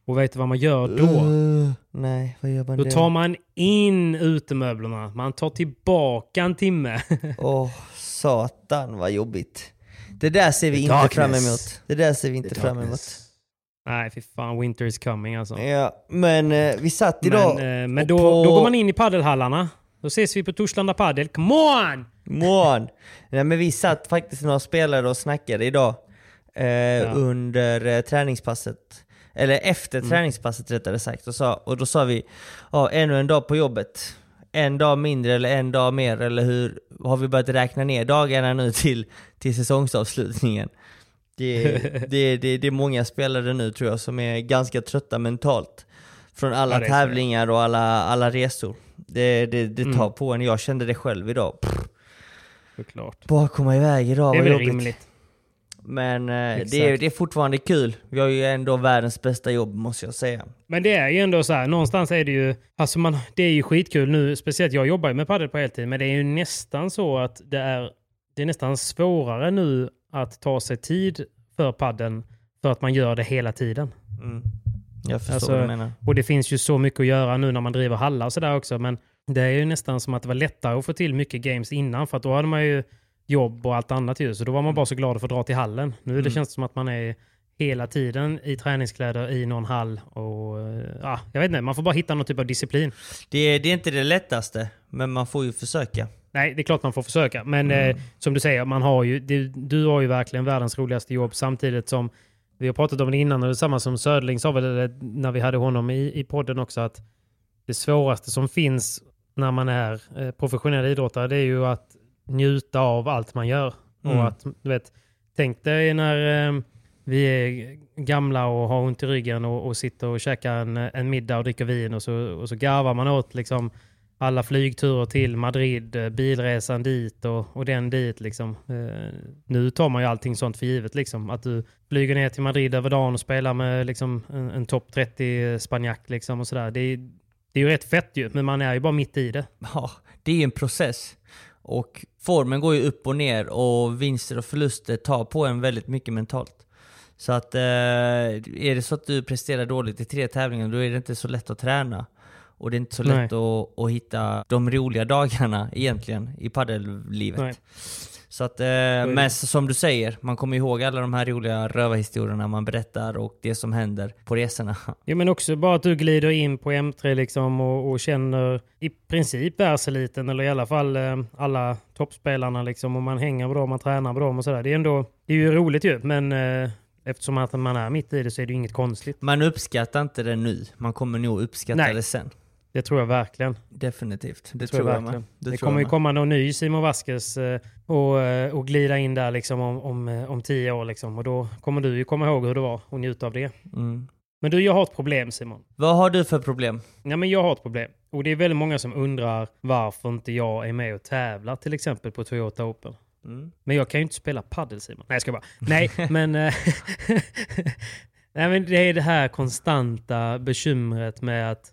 Och vet du vad man gör då? Uh, nej, vad gör man Då då? tar man in utemöblerna. Man tar tillbaka en timme. Åh, satan vad jobbigt. Det där ser vi The inte darkness. fram emot. Det där ser vi inte The fram emot. Nej, fy fan. Winter is coming alltså. Ja, men eh, vi satt idag Men, eh, men då, på- då går man in i paddelhallarna. Då ses vi på Torslanda Padel. Come on! Mån! Nej men vi satt faktiskt några spelare och snackade idag eh, under eh, träningspasset. Eller efter Mm. träningspasset rättare sagt. Och, sa, och då sa vi, ja ännu en dag på jobbet. En dag mindre eller en dag mer eller hur har vi börjat räkna ner dagarna nu till, till säsongsavslutningen? Det, det, det, det är många spelare nu tror jag som är ganska trötta mentalt. Från alla Ja, tävlingar och alla, alla resor. Det, det, det tar Mm. på en. Jag kände det själv idag. Pff, Såklart. bara komma iväg idag Det är var väl jobbigt. rimligt. Men eh, det, är, det är fortfarande kul. Vi har ju ändå världens bästa jobb måste jag säga. Men det är ju ändå så här, någonstans är det ju, alltså man, det är ju skitkul nu, speciellt jag jobbar ju med padel på heltid, men det är ju nästan så att det är, det är nästan svårare nu att ta sig tid för padden för att man gör det hela tiden. Mm. Jag förstår Alltså, vad du menar. Och det finns ju så mycket att göra nu när man driver hallar och sådär också. Men det är ju nästan som att det var lättare att få till mycket games innan. För att då hade man ju jobb och allt annat ju. Så då var man bara så glad att få dra till hallen. Nu Mm. det känns det som att man är hela tiden i träningskläder i någon hall. Och eh, ja, jag vet inte, man får bara hitta någon typ av disciplin. Det det är inte det lättaste, men man får ju försöka. Nej, det är klart man får försöka. Men Mm. eh, som du säger, man har ju, du, du har ju verkligen världens roligaste jobb samtidigt som vi har pratat om det innan och det är samma som Söderling sa väl när vi hade honom i, i podden också att det svåraste som finns när man är eh, professionell idrottare det är ju att njuta av allt man gör. Mm. Och att, du vet, tänk dig när eh, vi är gamla och har ont i ryggen och, och sitter och käkar en, en middag och dricker vin och så, och så garvar man åt liksom alla flygturer till Madrid, eh, bilresan dit och, och den dit. Liksom. Eh, nu tar man ju allting sånt för givet. Liksom. Att du flyger ner till Madrid över dagen och spelar med liksom, en, en topp 30 spanjack. Liksom, och sådär. Det, är, det är ju rätt fett ju, men man är ju bara mitt i det. Ja, det är ju en process. Och formen går ju upp och ner och vinster och förluster tar på en väldigt mycket mentalt. Så att eh, är det så att du presterar dåligt i tre tävlingar, då är det inte så lätt att träna. Och det är inte så lätt att, att hitta de roliga dagarna egentligen i paddellivet. Så att, eh, men som du säger, man kommer ihåg alla de här roliga rövarhistorierna man berättar och det som händer på resorna. Ja, men också bara att du glider in på M3 liksom och, och känner i princip världseliten eller i alla fall eh, alla toppspelarna liksom och man hänger med dem, man tränar med dem och sådär. Det är ändå, det är ju roligt ju, men eh, eftersom att man är mitt i det så är det ju inget konstigt. Man uppskattar inte det nu, man kommer nog uppskatta Nej. det sen. Det tror jag verkligen. Definitivt. Det, Det tror jag, med. verkligen. Det, tror kommer jag ju komma någon ny Simon Vasquez eh, och, eh, och glida in där liksom om, om, eh, om tio år liksom. Och då kommer du ju komma ihåg hur det var och njuta av det. Mm. Men du, jag har ett problem Simon. Vad har du för problem? Ja, men jag har ett problem. Och det är väldigt många som undrar varför inte jag är med och tävlar till exempel på Toyota Open. Mm. Men jag kan ju inte spela paddel Simon. Nej, jag ska bara. Nej, men... Nej, men det är det här konstanta bekymret med att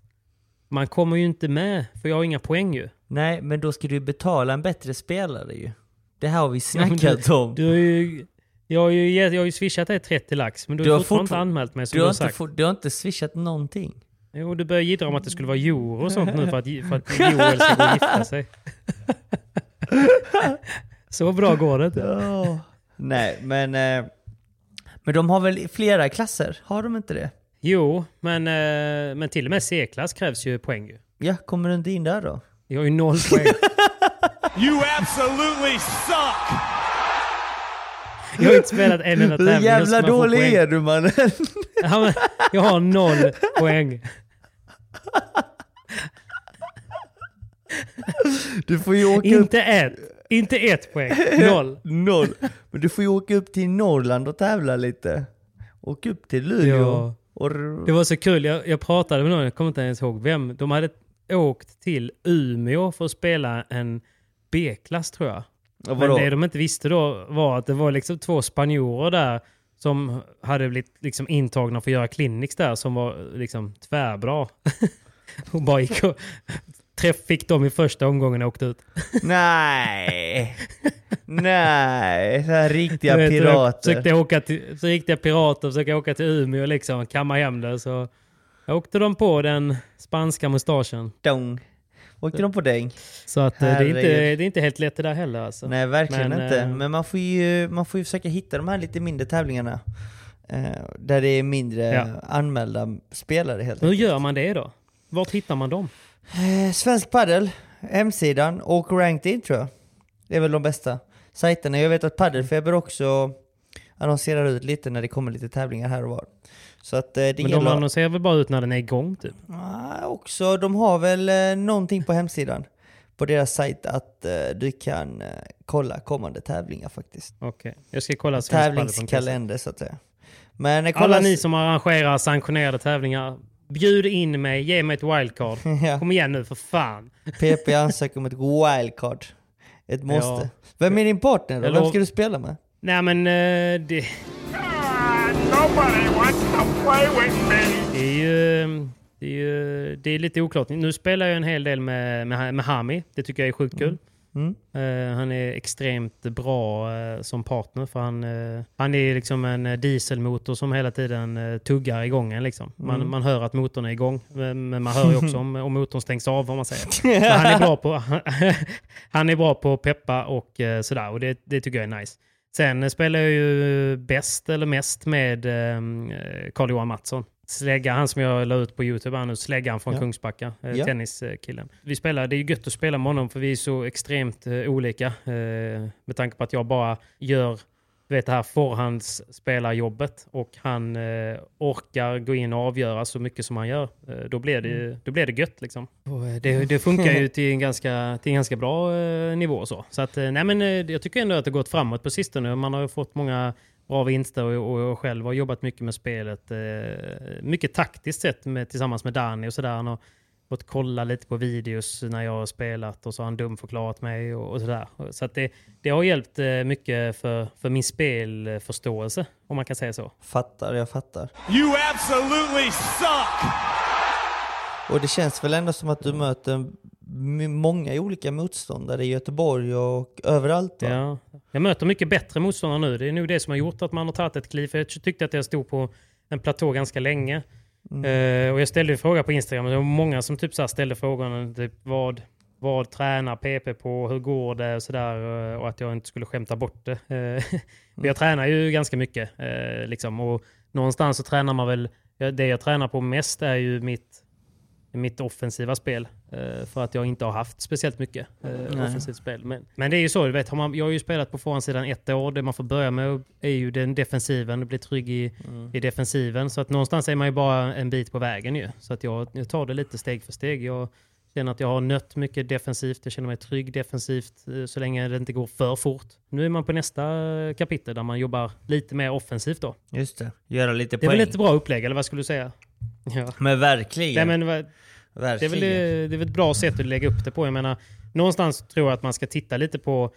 man kommer ju inte med, för jag har inga poäng ju. Nej, men då ska du betala en bättre spelare ju. Det här har vi snackat du, om. Du har ju, jag, har ju, jag har ju swishat dig 30 lax, men du, Du har har fortfarande inte anmält mig som Du du, har, har inte, sagt. du har inte swishat någonting. Jo, du börjar jiddra om att det skulle vara euro och sånt nu för att, för att Joel ska gå och gifta sig. Så bra går det inte. Ja. Nej, men... Eh, men de har väl flera klasser? Har de inte det? Jo, men, eh, men till och med C-klass krävs ju poäng ju. Ja, kommer du inte in där då? Jag har ju noll poäng. You absolutely suck! Jag har inte spelat en enda tävling. Hur jävla dålig poäng? är du mannen? Ja, men jag har noll poäng. Du får ju åka upp... Inte ett. Inte ett poäng. Noll. Noll. Men du får ju åka upp till Norrland och tävla lite. Åk upp till Luleå. Ja. Och... Det var så kul. Jag, jag pratade med någon, jag kommer inte ens ihåg vem. De hade åkt till Umeå för att spela en B-klass tror jag. Och Men det de inte visste då var att det var liksom två spanjorer där som hade blivit liksom intagna för att göra clinics där som var liksom tvärbra. och bara gick och träff fick dem i första omgången och åkte ut. Nej. Nej. Så här riktiga vet, pirater. Försökte åka till, så riktiga pirater försökte åka till Umeå och liksom kamma hem det. Så jag åkte de på den spanska mustaschen. Dong. Åkte de på däng? Så att eh, det är, inte, det är inte helt lätt det där heller alltså. Nej, verkligen Men, inte. eh, Men man får, ju, man får ju försöka hitta de här lite mindre tävlingarna. Eh, där det är mindre Ja. anmälda spelare helt Hur enkelt. gör man det då? Vart hittar man dem? Eh, Svensk Padel, hemsidan och Ranked tror jag. Det är väl de bästa sajterna. Jag vet att Padelfeber också annonserar ut lite när det kommer lite tävlingar här och var. Så att eh, det Men de gäller... annonserar väl bara ut när den är igång typ? Ah, också, de har väl eh, någonting på hemsidan. På deras sajt att eh, du kan eh, kolla kommande tävlingar faktiskt. Okej, jag ska kolla Svensk Tävlingskalender så att säga. Men eh, kolla... Alla ni som arrangerar sanktionerade tävlingar, bjud in mig, ge mig ett wildcard. Ja. Kom igen nu för fan. PP ansöker om ett wildcard. Ett måste. Ja. Vem är din partner då? Jag Vem ska du spela med? Nej men eh, det, det är ju... Det är, ju, det är lite oklart. Nu spelar jag en hel del med, med, med Hami. Det tycker jag är sjukt kul. Mm. Eh, han är extremt bra eh, som partner för han, eh, han är liksom en dieselmotor som hela tiden tuggar igång en. Liksom. Man, Mm. man hör att motorn är igång, men man hör ju också om, om motorn stängs av om man säger. Han, är bra på, han är bra på att peppa och sådär och det, det tycker jag är nice. Sen spelar jag ju bäst eller mest med Carl-Johan Mattsson. Slägga, han som jag la ut på YouTube, han nu släggan från Ja. Kungsbacka, eh, Ja. tenniskillen. Vi spelar, det är ju gött att spela med honom för vi är så extremt eh, olika. Eh, med tanke på att jag bara gör du vet det här förhandsspelarjobbet och han eh, orkar gå in och avgöra så mycket som han gör. Eh, då, blir det, ju- då blir det gött liksom. Eh, det, det funkar ju till en ganska, till en ganska bra eh, nivå så. Så att, nej men jag tycker ändå att det gått framåt på sistone. Man har ju fått många bra vinster och, och jag själv har jobbat mycket med spelet. Eh, mycket taktiskt sett med, tillsammans med Danny och sådär. Han har fått kolla lite på videos när jag har spelat och så har han dumförklarat mig och, och sådär. Så att det, det har hjälpt eh, mycket för, för min spelförståelse, om man kan säga så. Fattar, jag fattar. You absolutely suck! Och det känns väl ändå som att du möter m- många olika motståndare i Göteborg och överallt va? Ja. Jag möter mycket bättre motståndare nu. Det är nog det som har gjort att man har tagit ett kliv. För jag tyckte att jag stod på en platå ganska länge. Eh, och jag ställde ju fråga på Instagram. Det var många som typ så här ställde frågan typ, vad, vad tränar PP på? Hur går det? Och, så där, eh, och att jag inte skulle skämta bort det. Eh, Men jag tränar ju ganska mycket. Liksom, och någonstans så tränar man väl... Det jag tränar på mest är ju mitt mitt offensiva spel. eh, För att jag inte har haft speciellt mycket eh, Nej. offensivt spel. Men, men det är ju så, du vet, har man, jag har ju spelat på förhandssidan ett år. Det man får börja med är ju den defensiven, du blir trygg i, i defensiven. Så att någonstans är man ju bara en bit på vägen ju. Så att jag, jag tar det lite steg för steg. Jag känner att jag har nött mycket defensivt. Jag känner mig trygg defensivt eh, så länge det inte går för fort. Nu är man på nästa kapitel där man jobbar lite mer offensivt då. Just det, göra lite Det är poäng. väl ett bra upplägg, eller vad skulle du säga? Ja. Men verkligen. Nej, men, vad- det är, verkligen. väl, det, är väl ett bra sätt att lägga upp det på. Jag menar, någonstans tror jag att man ska titta lite på,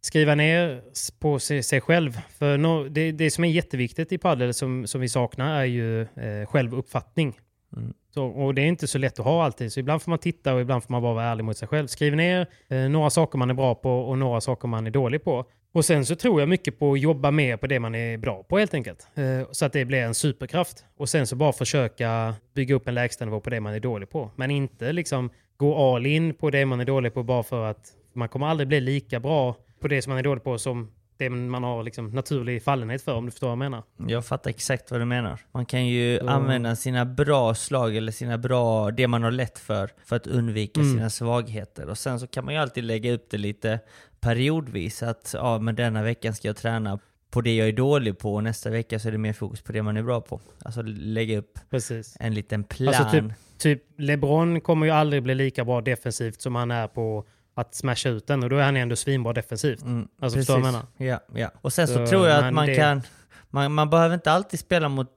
skriva ner på sig, sig själv. För no, det, det som är jätteviktigt i padel som, som vi saknar är ju eh, självuppfattning. Mm. Så, och det är inte så lätt att ha alltid. Så ibland får man titta och ibland får man bara vara ärlig mot sig själv. Skriv ner eh, några saker man är bra på och några saker man är dålig på. Och sen så tror jag mycket på att jobba mer på det man är bra på helt enkelt. Eh, så att det blir en superkraft. Och sen så bara försöka bygga upp en lägstanivå på det man är dålig på. Men inte liksom gå all in på det man är dålig på bara för att man kommer aldrig bli lika bra på det som man är dålig på som det man har liksom naturlig fallenhet för om du förstår vad jag menar. Jag fattar exakt vad du menar. Man kan ju Så- använda sina bra slag eller sina bra, det man har lätt för, för att undvika Mm. sina svagheter. Och sen så kan man ju alltid lägga upp det lite periodvis. Att ja, men denna veckan ska jag träna på det jag är dålig på och nästa vecka så är det mer fokus på det man är bra på. Alltså lägga upp Precis. en liten plan. Alltså typ, typ LeBron kommer ju aldrig bli lika bra defensivt som han är på att smasha ut den och då är han ändå svinbra defensivt. Mm, alltså förstår du vad jag menar? Ja, ja. Och sen så, Så, tror jag att man det- kan... Man, man behöver inte alltid spela mot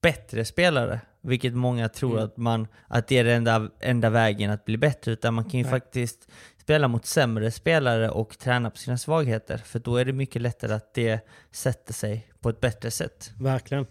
bättre spelare, vilket många tror Mm. att, man, att det är den enda, enda vägen att bli bättre, utan man kan ju Nej. faktiskt spela mot sämre spelare och träna på sina svagheter, för då är det mycket lättare att det sätter sig på ett bättre sätt. Verkligen.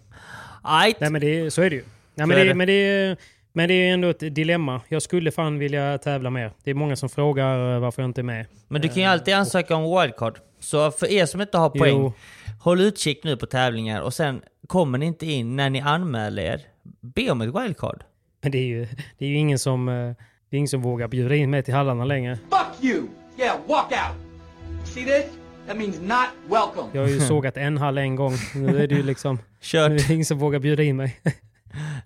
Ajt. Nej men det, så är det ju. Nej, men, det, det. Men, det, men det är ändå ett dilemma. Jag skulle fan vilja tävla mer. Det är många som frågar eh, varför jag inte är med. Men du kan ju alltid ansöka om wildcard. Så för er som inte har poäng, Jo. håll utkik nu på tävlingar och sen kommer ni inte in när ni anmäler er, be om ett wildcard. Men det är ju, det är ju ingen, som, eh, det är ingen som vågar bjuda in mig till hallarna längre. Fuck you! Yeah, walk out. See this? That means not welcome. Jag har ju sågat en hall en gång. Nu är det ju liksom... Kört. Nu är det ingen som vågar bjuda in mig.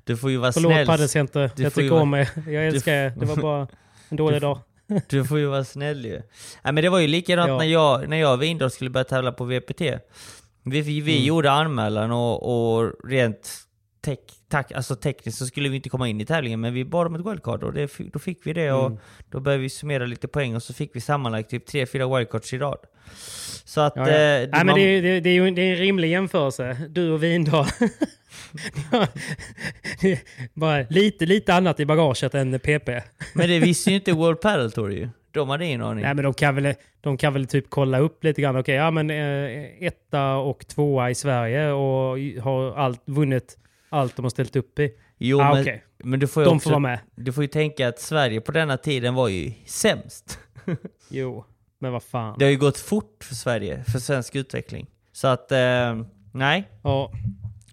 Du får ju vara Förlåt snäll. Paddelcenter. Du Jag tycker vara- om er. Jag älskar er. Det var bara en dålig Du- dag. Du får ju vara snäll ju. Nej men det var ju likadant Ja. när jag, när jag och Windahl skulle börja tävla på VPT. Vi, vi, vi Mm. gjorde anmälan och, och rent tek, tack, alltså tekniskt så skulle vi inte komma in i tävlingen men vi bad om ett wildcard och det, då fick vi det och Mm. då började vi summera lite poäng och så fick vi sammanlagt typ 3-4 wildcards i rad. Så att... Ja, ja. eh, Nej, men man- det, är- det, det är ju det är en rimlig jämförelse. Du och Vindal. Det Bara lite, lite annat i bagaget än PP. Men det visste ju inte World Padel Tour ju. De hade ingen aning. Nej, men de kan väl, de kan väl typ kolla upp lite grann. Okej, ja men eh, etta och tvåa i Sverige och har allt, vunnit allt de har ställt upp i. Jo, ah, men, okej. men du får ju De också, får vara med. Du får ju tänka att Sverige på denna tiden var ju sämst. Jo. Men vad fan. Det har ju gått fort för Sverige, för svensk utveckling. Så att, eh, nej. Ja.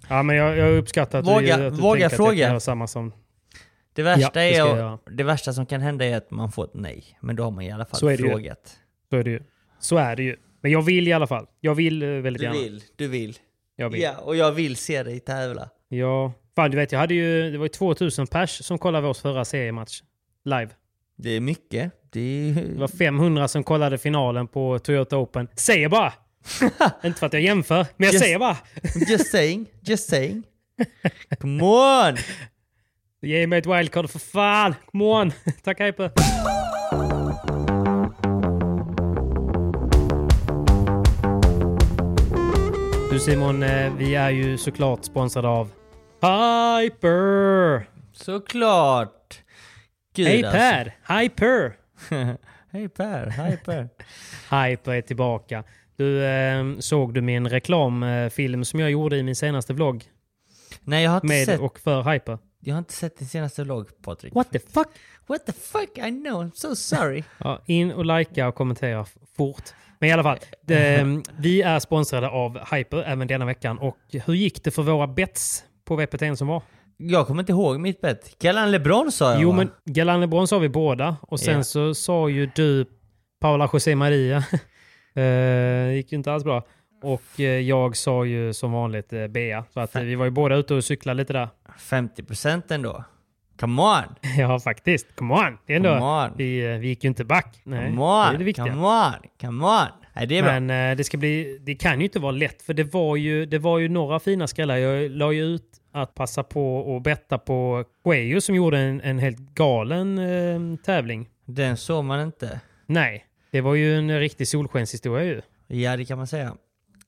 Ja, men jag, jag uppskattar att Våga- du, att du våga tänker att jag fråga. kan göra samma som... Det värsta, Ja, det är det värsta som kan hända är att man får ett nej. Men då har man i alla fall Så frågat. Så är det ju. Så är det ju. Men jag vill i alla fall. Jag vill eh, väldigt Du gärna. vill, du vill. Jag vill. Ja, och jag vill se dig tävla. Ja. Fan, du vet, jag hade ju... Det var ju 2000 pers som kollade vår förra seriematch. Live. Det är mycket. Det, är... Det var 500 som kollade finalen på Toyota Open. Säger bara! Inte för att jag jämför, men jag Just- säger bara! Just saying, just saying. Come on! Ge mig ett wildcard för fan! Come on! Tack Hyper! Du Simon, eh, vi är ju såklart sponsrade av Hyper! Såklart! Gud Hej alltså. Per! Hyper! Hej Per, hej Per. Hyper är tillbaka. Du, eh, såg du min reklamfilm som jag gjorde i min senaste vlogg? Nej jag har inte Med sett, och för Hyper. jag har inte sett din senaste vlogg Patrik. What the fuck? What the fuck? I know, I'm so sorry. Ja, in och likea och kommentera fort. Men i alla fall, det, vi är sponsrade av Hyper även denna veckan. Och hur gick det för våra bets på VPT som var? Jag kommer inte ihåg mitt bett. Galan LeBron sa jag Jo, va? men Galan LeBron sa vi båda. Och sen Ja. så sa ju du Paula José Maria. Eh, gick ju inte alls bra. Och eh, jag sa ju som vanligt eh, Bea. Så att vi var ju båda ute och cyklade lite där. 50% ändå. Come on! Ja, faktiskt. Come on! Det är ändå. Vi, vi gick ju inte back. Nej, Come on! det är det viktiga. Come on! Come on! Nej, det. Men eh, det ska bli, det kan ju inte vara lätt för det var ju, det var ju några fina skrällar. Jag la ju ut att passa på och betta på Guejo som gjorde en, en helt galen eh, tävling. Den såg man inte. Nej, det var ju en riktig solskenshistoria ju. Ja, det kan man säga.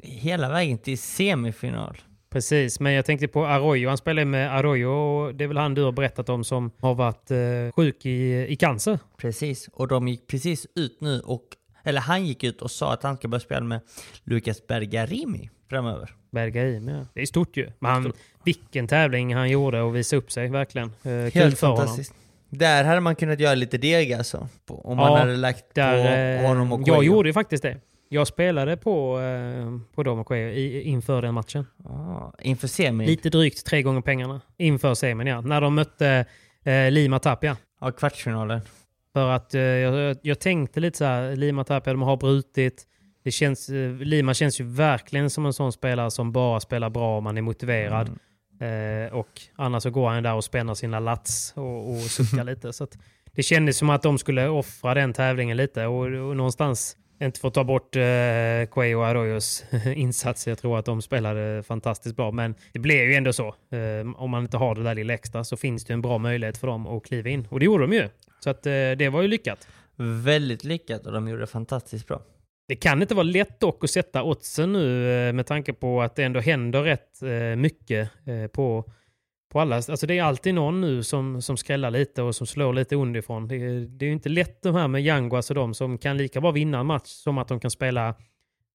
Hela vägen till semifinal. Precis, men jag tänkte på Arroyo. Han spelar med Arroyo och det är väl han du har berättat om som har varit eh, sjuk i, i cancer. Precis, och de gick precis ut nu och eller han gick ut och sa att han ska börja spela med Lucas Bergarimi framöver. Bergaim, ja. Det är stort ju. Men han, vilken tävling han gjorde och visa upp sig, verkligen. Eh, kul Helt för honom. fantastiskt. Där hade man kunnat göra lite deg alltså. På, om man Ja, hade lagt där, på eh, honom och Jag gjorde ju faktiskt det. Jag spelade på, eh, på dem och i, inför den matchen. Ah, inför semin? Lite drygt tre gånger pengarna. Inför semin, ja. När de mötte eh, Lima Tapia. Ja, kvartsfinalen. För att eh, jag, jag tänkte lite så här, Lima Tapia, de har brutit. Det känns, eh, Lima känns ju verkligen som en sån spelare som bara spelar bra om man är motiverad. Eh, och annars så går han där och spänner sina lats och, och suckar lite. Så det kändes som att de skulle offra den tävlingen lite och, och någonstans, inte för att ta bort eh, Quay och Arroyos insats, jag tror att de spelade fantastiskt bra, men det blev ju ändå så. Eh, om man inte har det där lilla extra så finns det en bra möjlighet för dem att kliva in. Och det gjorde de ju. Så att eh, det var ju lyckat. Väldigt lyckat och de gjorde det fantastiskt bra. Det kan inte vara lätt dock att sätta oddsen nu eh, med tanke på att det ändå händer rätt eh, mycket eh, på, på alla. Alltså det är alltid någon nu som, som skrällar lite och som slår lite underifrån. Det, är- det är ju inte lätt de här med Yanguas och de som kan lika bra vinna en match som att de kan spela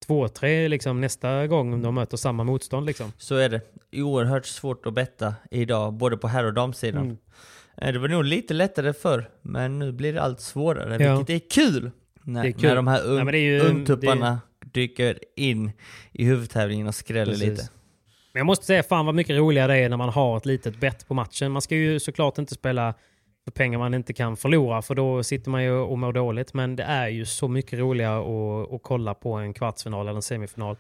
2-3 liksom, nästa gång de möter samma motstånd. Liksom. Så är det. Oerhört svårt att betta idag, både på herr och damsidan. Mm. Eh, Det var nog lite lättare förr, men nu blir det allt svårare, Ja. vilket är kul! När, Det är kul. när de här Ja, un, men det är ju- ungtupparna dyker in i huvudtävlingen och skräller Precis. lite. Men jag måste säga, fan vad mycket roligare det är när man har ett litet bett på matchen. Man ska ju såklart inte spela för pengar man inte kan förlora, för då sitter man ju och mår dåligt. Men det är ju så mycket roligare att, att kolla på en kvartsfinal eller en semifinal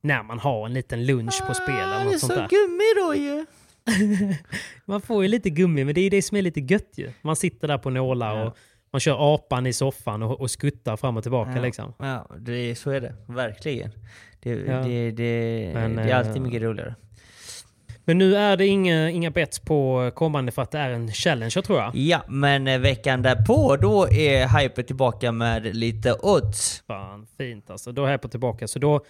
när man har en liten lunch på spel eller Ah, det är något sånt så där. gummi då ju! Man får ju lite gummi, men det är ju det som är lite gött ju. Man sitter där på nålar Ja. Man kör apan i soffan och, och skuttar fram och tillbaka Ja, liksom. ja det så är det. Verkligen. Det, Ja. det, det, Men, det är alltid eh, mycket roligare. Men nu är det inga, inga bets på kommande för att det är en challenger tror jag. Ja, men eh, veckan därpå då är Hyper tillbaka med lite odds. Fan, fint alltså. Då är på tillbaka. Så då,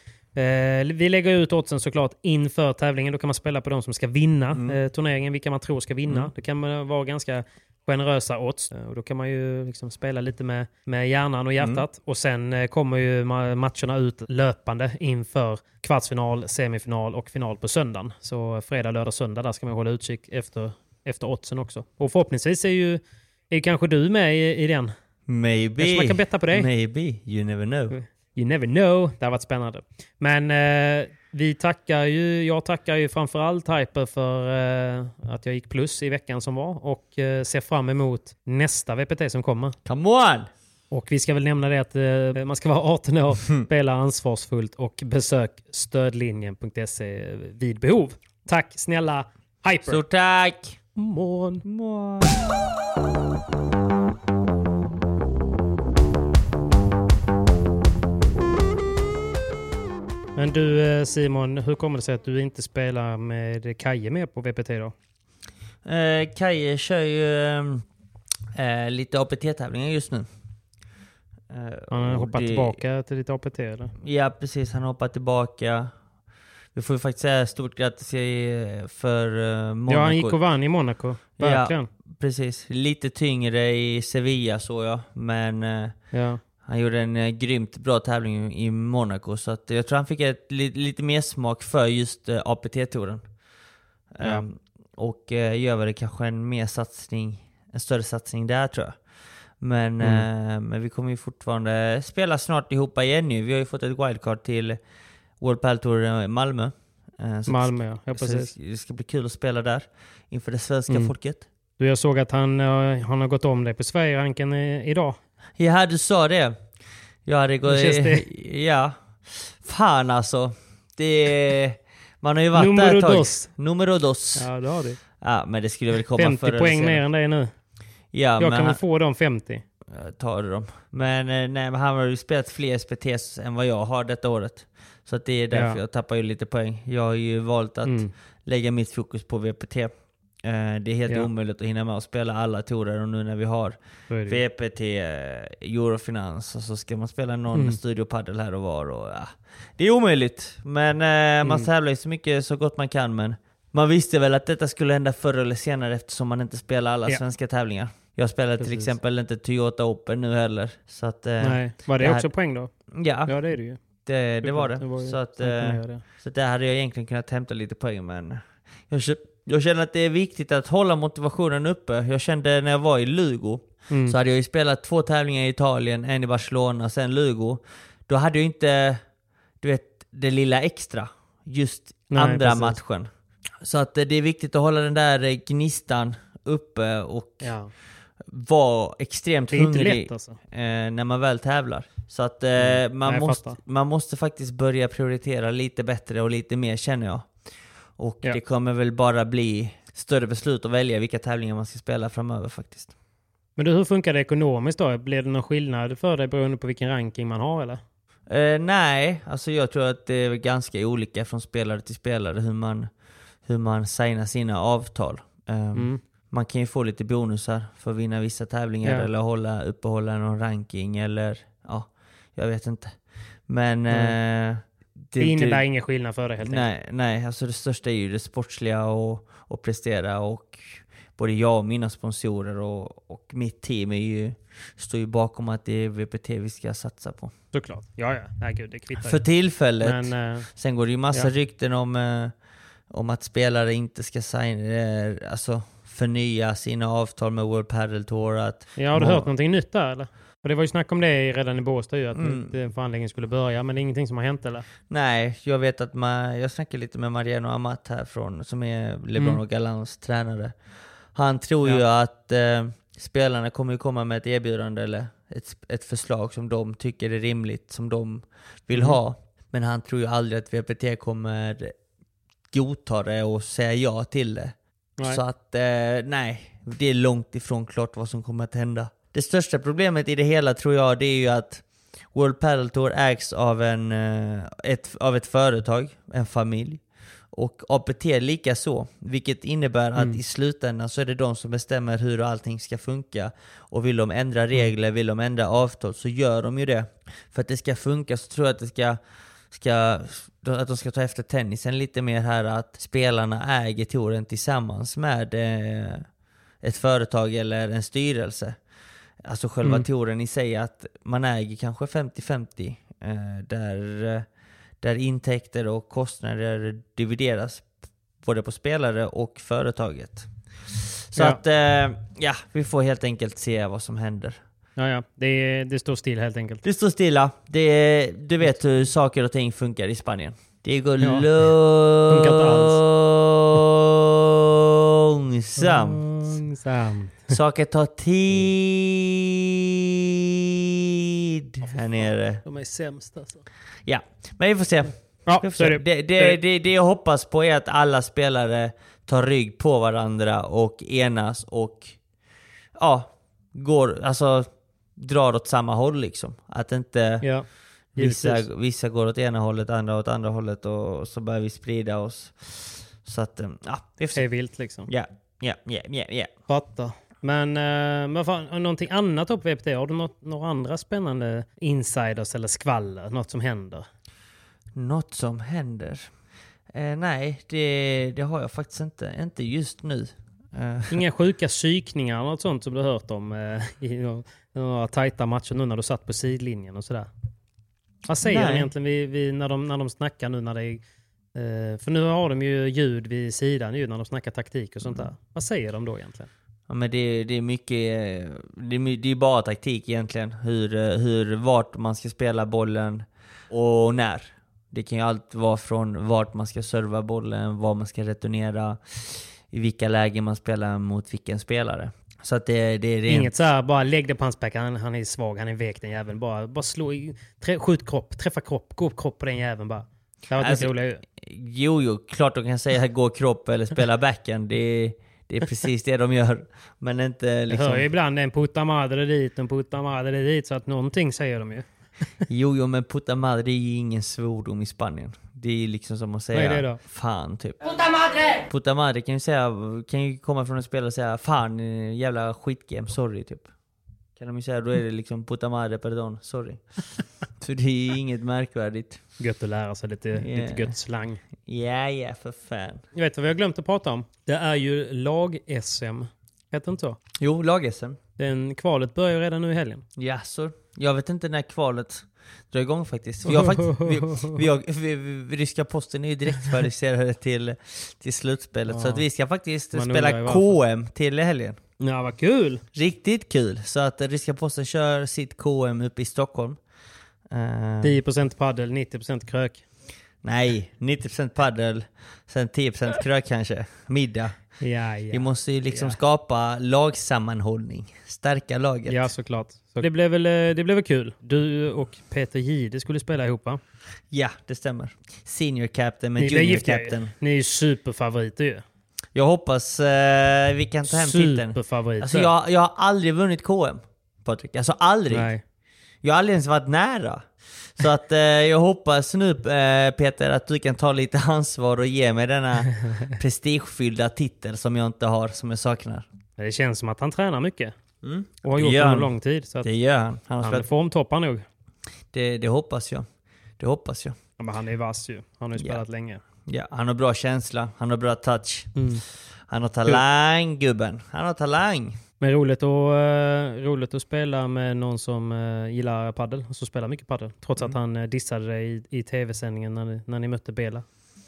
vi lägger ut oddsen såklart inför tävlingen. Då kan man spela på de som ska vinna eh, turneringen, vilka man tror ska vinna. Mm. Det kan man vara ganska generösa odds. Eh, Och då kan man ju liksom spela lite med, med hjärnan och hjärtat. Och sen eh, kommer ju ma- matcherna ut löpande inför kvartsfinal, semifinal och final på söndagen. Så fredag, lördag, söndag där ska man hålla utkik efter, efter oddsen också. Och förhoppningsvis är ju är kanske du med i, i den Maybe. Kanske man kan betta på det. Maybe. You never know. You never know. Det har varit spännande. Men eh, vi tackar ju, jag tackar ju framförallt Hyper för eh, att jag gick plus i veckan som var och eh, ser fram emot nästa VPT som kommer. Come on! Och vi ska väl nämna det att eh, man ska vara 18 år, spela ansvarsfullt och besök stödlinjen.se vid behov. Tack snälla Hyper! Stort tack! Morgon. Morgon. Men du eh, Simon, hur kommer det sig att du inte spelar med Kaje med på VPT då? Eh, Kaje kör ju eh, lite APT-tävlingar just nu. Eh, Han har hoppat det- tillbaka till lite APT eller? Ja, precis. Han hoppar tillbaka. Vi får ju faktiskt säga stort grattis för uh, Monaco. Ja, han gick och vann i Monaco. Verkligen. Ja, precis. Lite tyngre i Sevilla såg jag, men eh, Ja. Han gjorde en uh, grymt bra tävling i Monaco. Så att jag tror han fick ett, li, lite mer smak för just uh, APT-touren. Ja. Ehm, och uh, gör väl kanske en mer satsning, en större satsning där tror jag. Men, Mm. eh, men vi kommer ju fortfarande spela snart ihop igen nu. Vi har ju fått ett wildcard till World Padel Tour eh, Malmö. Eh, så Malmö, ja. ja precis. det ska bli kul att spela där inför det svenska Mm. folket. Du, jag såg att han, eh, han har gått om dig på Sverigeranken eh, idag. Ja, du sa det. Jag hade gått... Det? Ja. Fan alltså. Det. Man har ju varit Numero där ett tag. dos. Numero dos. Ja. Ja, det har du. men det skulle väl komma 50 förr poäng mer än dig nu. Ja, jag kan väl få de 50. Jag tar dem. Men, eh, nej, men han har ju spelat fler SPTs än vad jag har detta året. Så att det är därför Ja. jag tappar ju lite poäng. Jag har ju valt att Mm. lägga mitt fokus på VPT. Eh, Det är helt Ja. omöjligt att hinna med att spela alla torer och nu när vi har. VPT, eh, Eurofinans och så ska man spela någon Mm. studiopaddel här och var. Och, ja. Det är omöjligt, men eh, man Mm. tävlar ju så mycket så gott man kan. Men man visste väl att detta skulle hända förr eller senare eftersom man inte spelar alla Ja. svenska tävlingar. Jag spelar till exempel inte Toyota Open nu heller. Så att, Nej. Var det, det här- också poäng då? Ja, Ja, det är det ju. det, det var det. Det var ju så, att, så där hade jag egentligen kunnat hämta lite poäng, men jag, kä- jag känner att det är viktigt att hålla motivationen uppe. Jag kände när jag var i Lugo, Mm. så hade jag ju spelat två tävlingar i Italien, en i Barcelona, sen Lugo. Då hade jag inte, du vet, det lilla extra. Just Nej, andra precis. matchen. Så att eh, det är viktigt att hålla den där eh, gnistan uppe och Ja. vara extremt hungrig lätt alltså. eh, när man väl tävlar. Så att Mm. man, Nej, måste, man måste faktiskt börja prioritera lite bättre och lite mer känner jag. Och Ja. det kommer väl bara bli större beslut att välja vilka tävlingar man ska spela framöver faktiskt. Men du, hur funkar det ekonomiskt då? Blir det någon skillnad för dig beroende på vilken ranking man har eller? Eh, nej, alltså jag tror att det är ganska olika från spelare till spelare hur man, hur man signar sina avtal. Eh, Mm. Man kan ju få lite bonusar för att vinna vissa tävlingar Ja. eller hålla, uppehålla någon ranking eller ja, jag vet inte. Men... Mm. Eh, Det, innebär ingen skillnad för dig helt enkelt? Nej, nej, alltså det största är ju det sportsliga och, och prestera och både jag och mina sponsorer och, och mitt team är ju, står ju bakom att det är VPT vi ska satsa på. Såklart. Ja, ja. Nej, gud, det kvittar För ju. tillfället. Men, eh, Sen går det ju massa ja. rykten om, eh, om att spelare inte ska signa, eh, alltså förnya sina avtal med World Padel Tour. Att ja, har du hört någonting nytt där eller? För det var ju snack om det redan i Båstad ju, att Mm. mm. förhandlingen skulle börja, men det är ingenting som har hänt eller? Nej, jag vet att man, jag snackade lite med Mariano Amat här från, som är LeBron Mm. och Galans tränare. Han tror ju Ja. att eh, spelarna kommer ju komma med ett erbjudande eller ett, ett förslag som de tycker är rimligt, som de vill Mhm. ha. Men han tror ju aldrig att VPT kommer godta det och säga ja till det. Nej. Så att, eh, nej, det är långt ifrån klart vad som kommer att hända. Det största problemet i det hela tror jag, det är ju att World Padel Tour ägs av, en, eh, ett, av ett företag, en familj. Och APT lika så, vilket innebär att Mm. i slutändan så är det de som bestämmer hur allting ska funka. Och vill de ändra regler, vill de ändra avtal, så gör de ju det. För att det ska funka så tror jag att det ska, ska att de ska ta efter tennisen lite mer här, att spelarna äger touren tillsammans med eh, ett företag eller en styrelse. Alltså själva Mm. touren i sig, att man äger kanske 50-50. Eh, där, där intäkter och kostnader divideras både på spelare och företaget. Så Ja. att, eh, ja, vi får helt enkelt se vad som händer. Ja, ja. Det, det står still helt enkelt. Det står stilla. Det, du vet hur saker och ting funkar i Spanien. Det går Ja. Långsamt. Långsamt. Saker tar tid här nere. De är sämst alltså. Ja, men vi får se. Ja, Vi får se. det. Det, det, det, det jag hoppas på är att alla spelare tar rygg på varandra och enas och ja, går, alltså drar åt samma håll liksom. Att inte Ja, vissa, vissa går åt ena hållet, andra åt andra hållet och så börjar vi sprida oss. Så att, ja, Det är vilt liksom. Ja, ja, ja, ja, ja. Men vad fan, någonting annat upp VPT? Har du något, några andra spännande insiders eller skvaller? Något som händer? Något som händer? Eh, nej, det, det har jag faktiskt inte. Inte just nu. Eh, Inga sjuka psykningar eller något sånt som du har hört om eh, i några, några tajta matcher nu när du satt på sidlinjen och sådär? Vad säger Nej. de egentligen vid, vid, när, de, när de snackar nu när det är... eh, för nu har de ju ljud vid sidan ju när de snackar taktik och sånt där. Vad säger de då egentligen? Ja, men det, det är mycket, det är, det är bara taktik egentligen. Hur, hur, vart man ska spela bollen och när. Det kan ju allt vara från vart man ska serva bollen, var man ska returnera, i vilka lägen man spelar mot vilken spelare. Så att det, det är rent... Inget så här, bara lägg det på hans back, han, han är svag, han är vek den jäveln. Bara, bara slå i, trä, skjut kropp, träffa kropp, gå upp kropp på den jäveln bara. Det Alltså, roligt. Jo, jo, klart de kan säga gå kropp eller spela backen. Det, det är precis det de gör. Men inte Jag liksom... hör ju ibland en puta madre dit, en puta madre dit, så att någonting säger de ju. Jo, jo, men puta madre är ju ingen svordom i Spanien. Det är ju liksom som att säga Vad är det då? fan typ. ¡Puta madre! Puta madre kan ju, säga, kan ju komma från en spelare och säga fan jävla skitgame, sorry typ. Ju säga, då är det liksom puta madre perdon, sorry. För det är inget märkvärdigt. Gött att lära sig lite, Yeah. lite gött slang. Ja, ja, för fan. Jag vet vad vi har glömt att prata om? Det är ju lag-SM. Heter det inte så? Jo, lag-SM. Den kvalet börjar ju redan nu i helgen. Ja, så Jag vet inte när kvalet drar igång faktiskt. Vi har faktiskt vi, vi, har, vi, vi, ryska posten är ju direkt kvalificerade till, till slutspelet. Så Ja. att vi ska faktiskt Man spela. KM till helgen. Ja, vad kul! Riktigt kul! Så att ryska posten kör sitt KM uppe i Stockholm. Eh, 10% paddel, 90% krök. nej, 90% paddel, sen 10% krök kanske. Middag. Ja, Vi ja. måste ju liksom Ja. skapa lagsammanhållning. Stärka laget. Ja, såklart. Så det, blev väl, eh, det blev väl kul. Du och Peter Jihde skulle spela ihop va? Ja, det stämmer. Senior captain med Ni junior captain. Ni är ju superfavoriter ju. Jag hoppas eh, vi kan ta hem titeln. Superfavoriter. Alltså jag, jag har aldrig vunnit KM, Patrik. Alltså aldrig. Nej. Jag har aldrig ens varit nära. Så att eh, jag hoppas nu eh, Peter att du kan ta lite ansvar och ge mig denna prestigefyllda titel som jag inte har, som jag saknar. Det känns som att han tränar mycket. Mm. Och har gjort det under lång tid. Så att Det gör han. Han han spelat, formtoppar nog. det, det hoppas jag. Det hoppas jag. Ja, men han är vass ju. Han har ju spelat länge. Ja, han har bra känsla, han har bra touch. Mm. Han har talang gubben. Han har talang. Men roligt att, uh, roligt att spela med någon som uh, gillar paddel och som spelar mycket paddel. Trots Mm. att han uh, dissade dig i, i tv-sändningen när, när ni mötte Bela.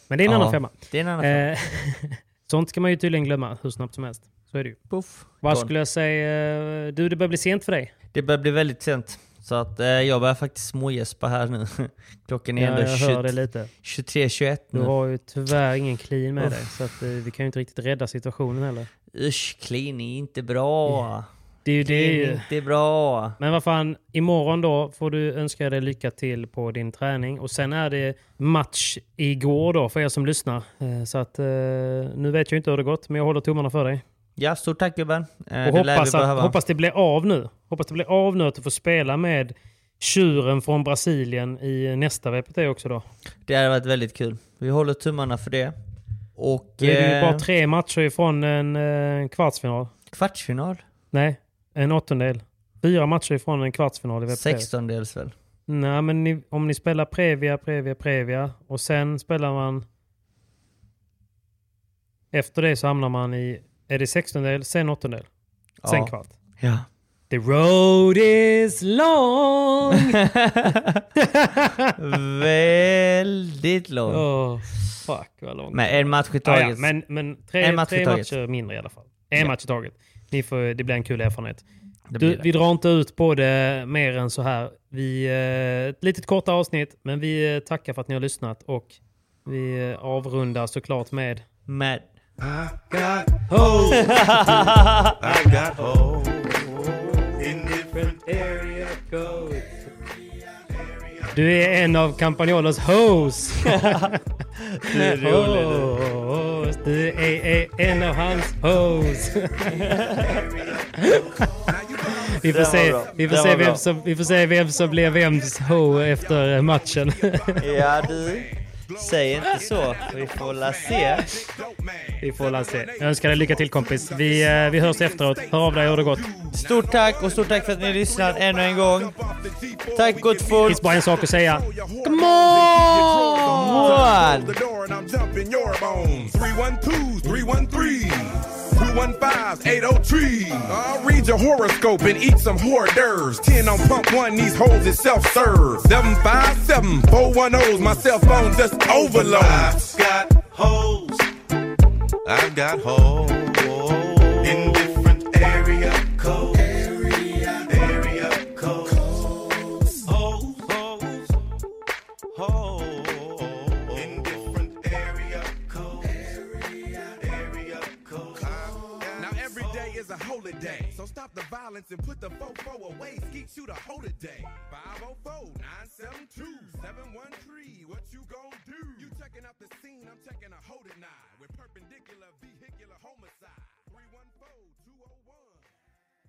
Men det är en annan femma. Det är en annan femma. Sånt ska man ju tydligen glömma hur snabbt som helst. Så är det ju. Puff. Vad skulle jag säga? Du, det börjar bli sent för dig. Det börjar bli väldigt sent. Så att eh, jag börjar faktiskt smågäspa här nu. Klockan är Ja, ändå jag hör det 20 lite. 23-21 Du nu. har ju tyvärr ingen clean med Uff. dig. Så att, eh, vi kan ju inte riktigt rädda situationen heller. Usch, clean är inte bra. Det är ju det. Clean är inte bra. Men vad fan, imorgon då får du önska dig lycka till på din träning. Och sen är det match igår då för er som lyssnar. Eh, Så att eh, nu vet jag inte hur det gått, men jag håller tummarna för dig. Ja, stort tack gubben. Eh, Och hoppas, att, hoppas det blir av nu. Hoppas det blir av nu att du får spela med tjuren från Brasilien i nästa VPT också då. Det hade varit väldigt kul. Vi håller tummarna för det. Och... Då är det ju eh, bara tre matcher ifrån en eh, kvartsfinal. Kvartsfinal? Nej, en åttondel. Fyra matcher ifrån en kvartsfinal i VPT. Sextondels väl? Nej, men ni, om ni spelar Previa, Previa, Previa och sen spelar man... Efter det så hamnar man i... Är det sextondel, sen åttondel? Sen Ja. kvart. Ja. The road is long! Väldigt lång. oh, fuck vad långt. Men en match i taget. ja, men men tre, En match i tre matcher mindre i alla fall. En Ja. match i taget. Ni får, det blir en kul erfarenhet. Du, vi drar inte ut på det mer än så här. Vi, eh, ett litet korta avsnitt, men vi eh, tackar för att ni har lyssnat och vi eh, avrundar såklart med... Med... Ho! I got hoes in different area codes. Du är en av Campagnolos hoes. Det är roligt. Hoes. Du är, är en av hans hoes. vi, får se, vi, får se vem som, vi får se vem som blir vems ho efter matchen. Ja du, Säg inte så. Vi får la se. Vi får la se. Jag önskar dig lycka till kompis. Vi, eh, vi hörs efteråt. Hör av dig hur det gått. Stort tack och stort tack för att ni lyssnat ännu en gång. Tack gott folk. Det finns bara en sak att säga. Come on! Come on. 215s, 803. I'll read your horoscope and eat some hors d'oeuvres. 10 on pump one, these holes is self serve. 757 410s, my cell phone just overload. I've got holes. I've got holes. Every day is a holiday. So stop the violence and put the fofo away. Skeet shoot a holiday. 504-972-713. What you gon' do? You checking out the scene, I'm checking a hold it nine. With perpendicular vehicular homicide. 314-201.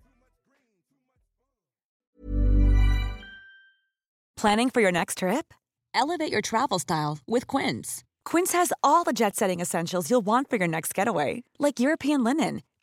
Too much green, too much Planning for your next trip? Elevate your travel style with Quince. Quince has all the jet setting essentials you'll want for your next getaway, like European linen,